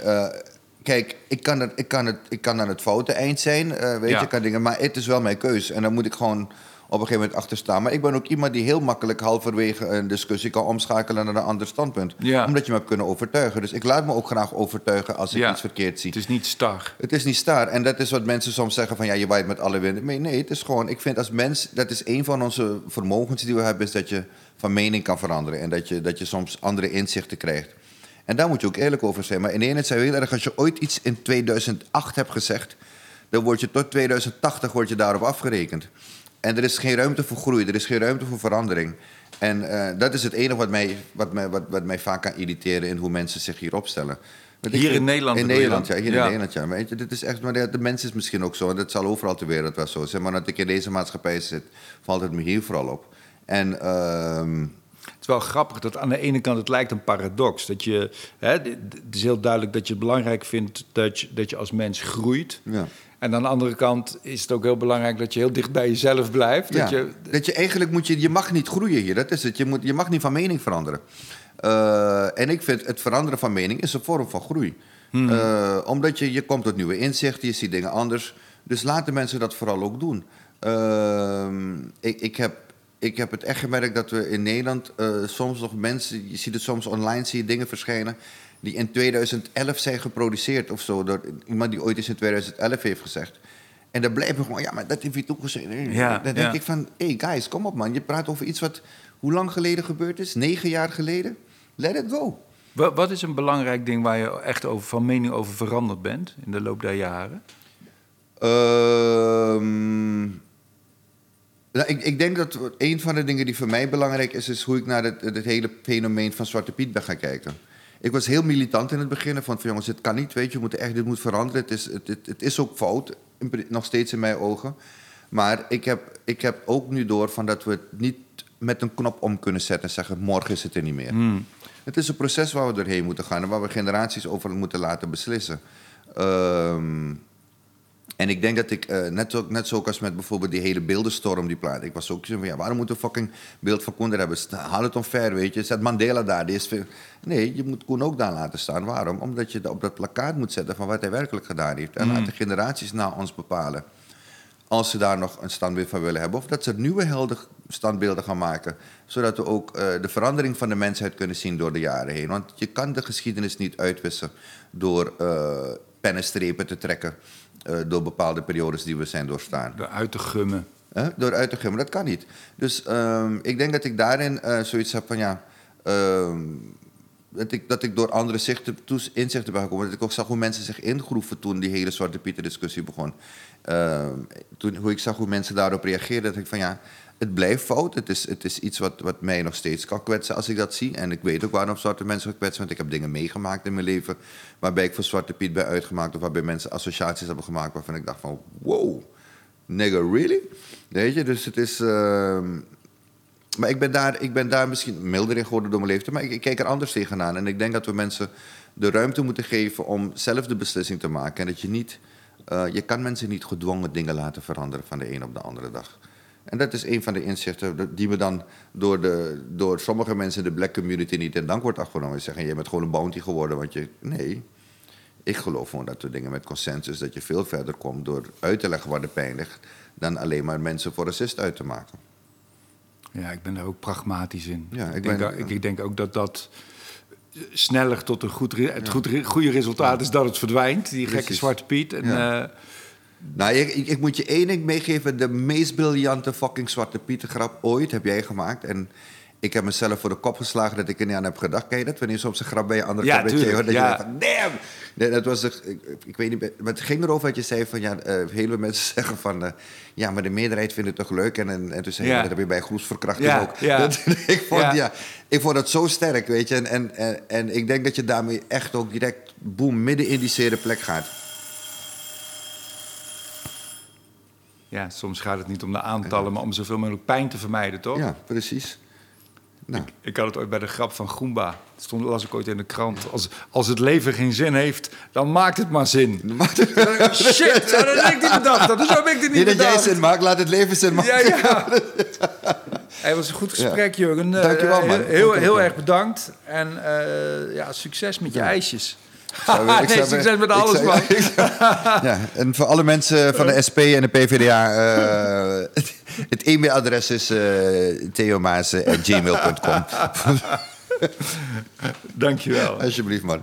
kijk, ik kan, het, ik, kan het, ik kan aan het foute eind zijn, eh, weet Ja. je, kan dingen, maar het is wel mijn keuze. En dan moet ik gewoon op een gegeven moment achter staan. Maar ik ben ook iemand die heel makkelijk halverwege een discussie kan omschakelen naar een ander standpunt. Ja. Omdat je me hebt kunnen overtuigen. Dus ik laat me ook graag overtuigen als ik Ja. iets verkeerd zie. Het is niet star. Het is niet staar. En dat is wat mensen soms zeggen van ja, je waait met alle winden. Nee, nee, het is gewoon, ik vind als mens, dat is een van onze vermogens die we hebben, is dat je van mening kan veranderen. En dat je, dat je soms andere inzichten krijgt. En daar moet je ook eerlijk over zijn. Maar in de ene zijn we heel erg, als je ooit iets in 2008 hebt gezegd, dan word je tot 2080 word je daarop afgerekend. En er is geen ruimte voor groei, er is geen ruimte voor verandering. En eh, dat is het enige wat mij, wat, mij, wat, wat mij vaak kan irriteren in hoe mensen zich hier opstellen. Want Hier in Nederland In Nederland, ja. Hier Ja. in Nederland, ja. Weet je, dit is echt, maar de, de mens is misschien ook zo. En dat zal overal ter wereld wel zo zijn. Maar dat ik in deze maatschappij zit, valt het me hier vooral op. En ehm, is wel grappig dat aan de ene kant het lijkt een paradox. Dat je, hè, het is heel duidelijk dat je het belangrijk vindt dat je, dat je als mens groeit. ja. En aan de andere kant is het ook heel belangrijk dat je heel dicht bij jezelf blijft. Dat ja, je, dat je eigenlijk moet je, je mag niet groeien hier, dat is het. Je, moet, je mag niet van mening veranderen. Eh, en ik vind het veranderen van mening is een vorm van groei. Hmm. Eh, omdat je, je komt tot nieuwe inzichten, je ziet dingen anders. Dus laten mensen dat vooral ook doen. Ehm, ik, ik, heb, ik heb het echt gemerkt dat we in Nederland eh, soms nog mensen... Je ziet het soms online, zie je dingen verschijnen... die in 2011 zijn geproduceerd of zo. Door iemand die ooit eens in 2011 heeft gezegd. En dan blijven we gewoon, ja, maar dat heeft hij toegezegd. Ja, dan denk ja. ik van, hé hey guys, kom op man. Je praat over iets wat hoe lang geleden gebeurd is? Negen jaar geleden? Let it go. Wa- wat is een belangrijk ding waar je echt over, van mening over veranderd bent in de loop der jaren? Ehm, nou, ik, ik denk dat een van de dingen die voor mij belangrijk is, is hoe ik naar het, het hele fenomeen van Zwarte Piet ben gaan kijken. Ik was heel militant in het begin. Van, van jongens, dit kan niet, weet je, we moeten echt, dit moet veranderen. Het is, het, het, het is ook fout, nog steeds in mijn ogen. Maar ik heb, ik heb ook nu door van dat we het niet met een knop om kunnen zetten en zeggen, morgen is het er niet meer. Het is een proces waar we doorheen moeten gaan en waar we generaties over moeten laten beslissen. Ehm, en ik denk dat ik, eh, net, zo, net zo als met bijvoorbeeld die hele beeldenstorm die plaat. Ik was ook zo van, ja, waarom moeten we fucking beeld van Koen er hebben? Haal het omver, weet je. Zet Mandela daar. Die is veel... Nee, je moet Koen ook daar laten staan. Waarom? Omdat je op dat plakkaat moet zetten van wat hij werkelijk gedaan heeft. En laat de generaties na ons bepalen. Als ze daar nog een standbeeld van willen hebben. Of dat ze nieuwe helden standbeelden gaan maken. Zodat we ook eh, de verandering van de mensheid kunnen zien door de jaren heen. Want je kan de geschiedenis niet uitwissen door eh pennenstrepen te trekken. Eh, door bepaalde periodes die we zijn doorstaan. De uit te gummen. Door uit te gummen, dat kan niet. Dus ehm, ik denk dat ik daarin eh, zoiets heb van ja. ehm, dat ik, dat ik door andere zichten, toes- inzichten ben gekomen. Dat ik ook zag hoe mensen zich ingroeven toen die hele Zwarte Pieter discussie begon. Ehm, toen, hoe ik zag hoe mensen daarop reageerden. Dat ik van ja, het blijft fout. Het is, het is iets wat, wat mij nog steeds kan kwetsen als ik dat zie. En ik weet ook waarom zwarte mensen kan kwetsen. Want ik heb dingen meegemaakt in mijn leven waarbij ik voor Zwarte Piet ben uitgemaakt. Of waarbij mensen associaties hebben gemaakt waarvan ik dacht van wow, nigga, really? Weet je, dus het is... ehm, maar ik ben, daar, ik ben daar misschien milder in geworden door mijn leeftijd. Maar ik, ik kijk er anders tegenaan. En ik denk dat we mensen de ruimte moeten geven om zelf de beslissing te maken. En dat je niet... eh, je kan mensen niet gedwongen dingen laten veranderen van de een op de andere dag. En dat is een van de inzichten die me dan door, de, door sommige mensen in de black community niet in dank wordt afgenomen. Ze zeggen, je bent gewoon een bounty geworden. Want je... Nee, ik geloof gewoon dat we dingen met consensus... dat je veel verder komt door uit te leggen waar de pijn ligt... dan alleen maar mensen voor racist uit te maken. Ja, ik ben daar ook pragmatisch in. Ja, ik, ik denk, ben- ik, ik denk ook dat dat sneller tot een goed, het goed, goede resultaat is dat het verdwijnt. Die gekke Precies. Zwarte Piet. En, Ja. eh, Nou, ik, ik, ik moet je één ding meegeven. De meest briljante fucking Zwarte Pieter grap ooit heb jij gemaakt. En ik heb mezelf voor de kop geslagen dat ik er niet aan heb gedacht. Ken je dat? Wanneer soms een grap bij je andere Ja, kant dat hoort, ja. je denkt van damn! Nee, dat was de, ik, ik weet niet, maar het ging erover dat je zei van ja, eh hele mensen zeggen van eh, ja, maar de meerderheid vindt het toch leuk. En, en, en toen zei je, Ja. dat heb je bij groepsverkrachting Ja, ook. Dat, ik, vond, Ja. ja. ik vond dat zo sterk, weet je. En, en, en, en ik denk dat je daarmee echt ook direct boem midden in die zere plek gaat. Ja, soms gaat het niet om de aantallen, maar om zoveel mogelijk pijn te vermijden, toch? Ja, precies. Nou. Ik had het ooit bij de grap van Goomba. Dat stond, las ik ooit in de krant. Als, als het leven geen zin heeft, dan maakt het maar zin. Shit, dat heb ik niet bedacht. Dat heb ik niet dat jij zin maakt, laat het leven zin maken. Ja, ja. Het was een goed gesprek, Jurgen. Eh, Dankjewel, man. Heel, heel, heel erg bedankt. En eh, ja, succes met je ijsjes. Zou- ik nee, zou- succes met alles, zou- man. ja, en voor alle mensen van de SP en de PvdA... eh, het e-mailadres is uh, theomaas.gmail.com. Dankjewel. Alsjeblieft, man.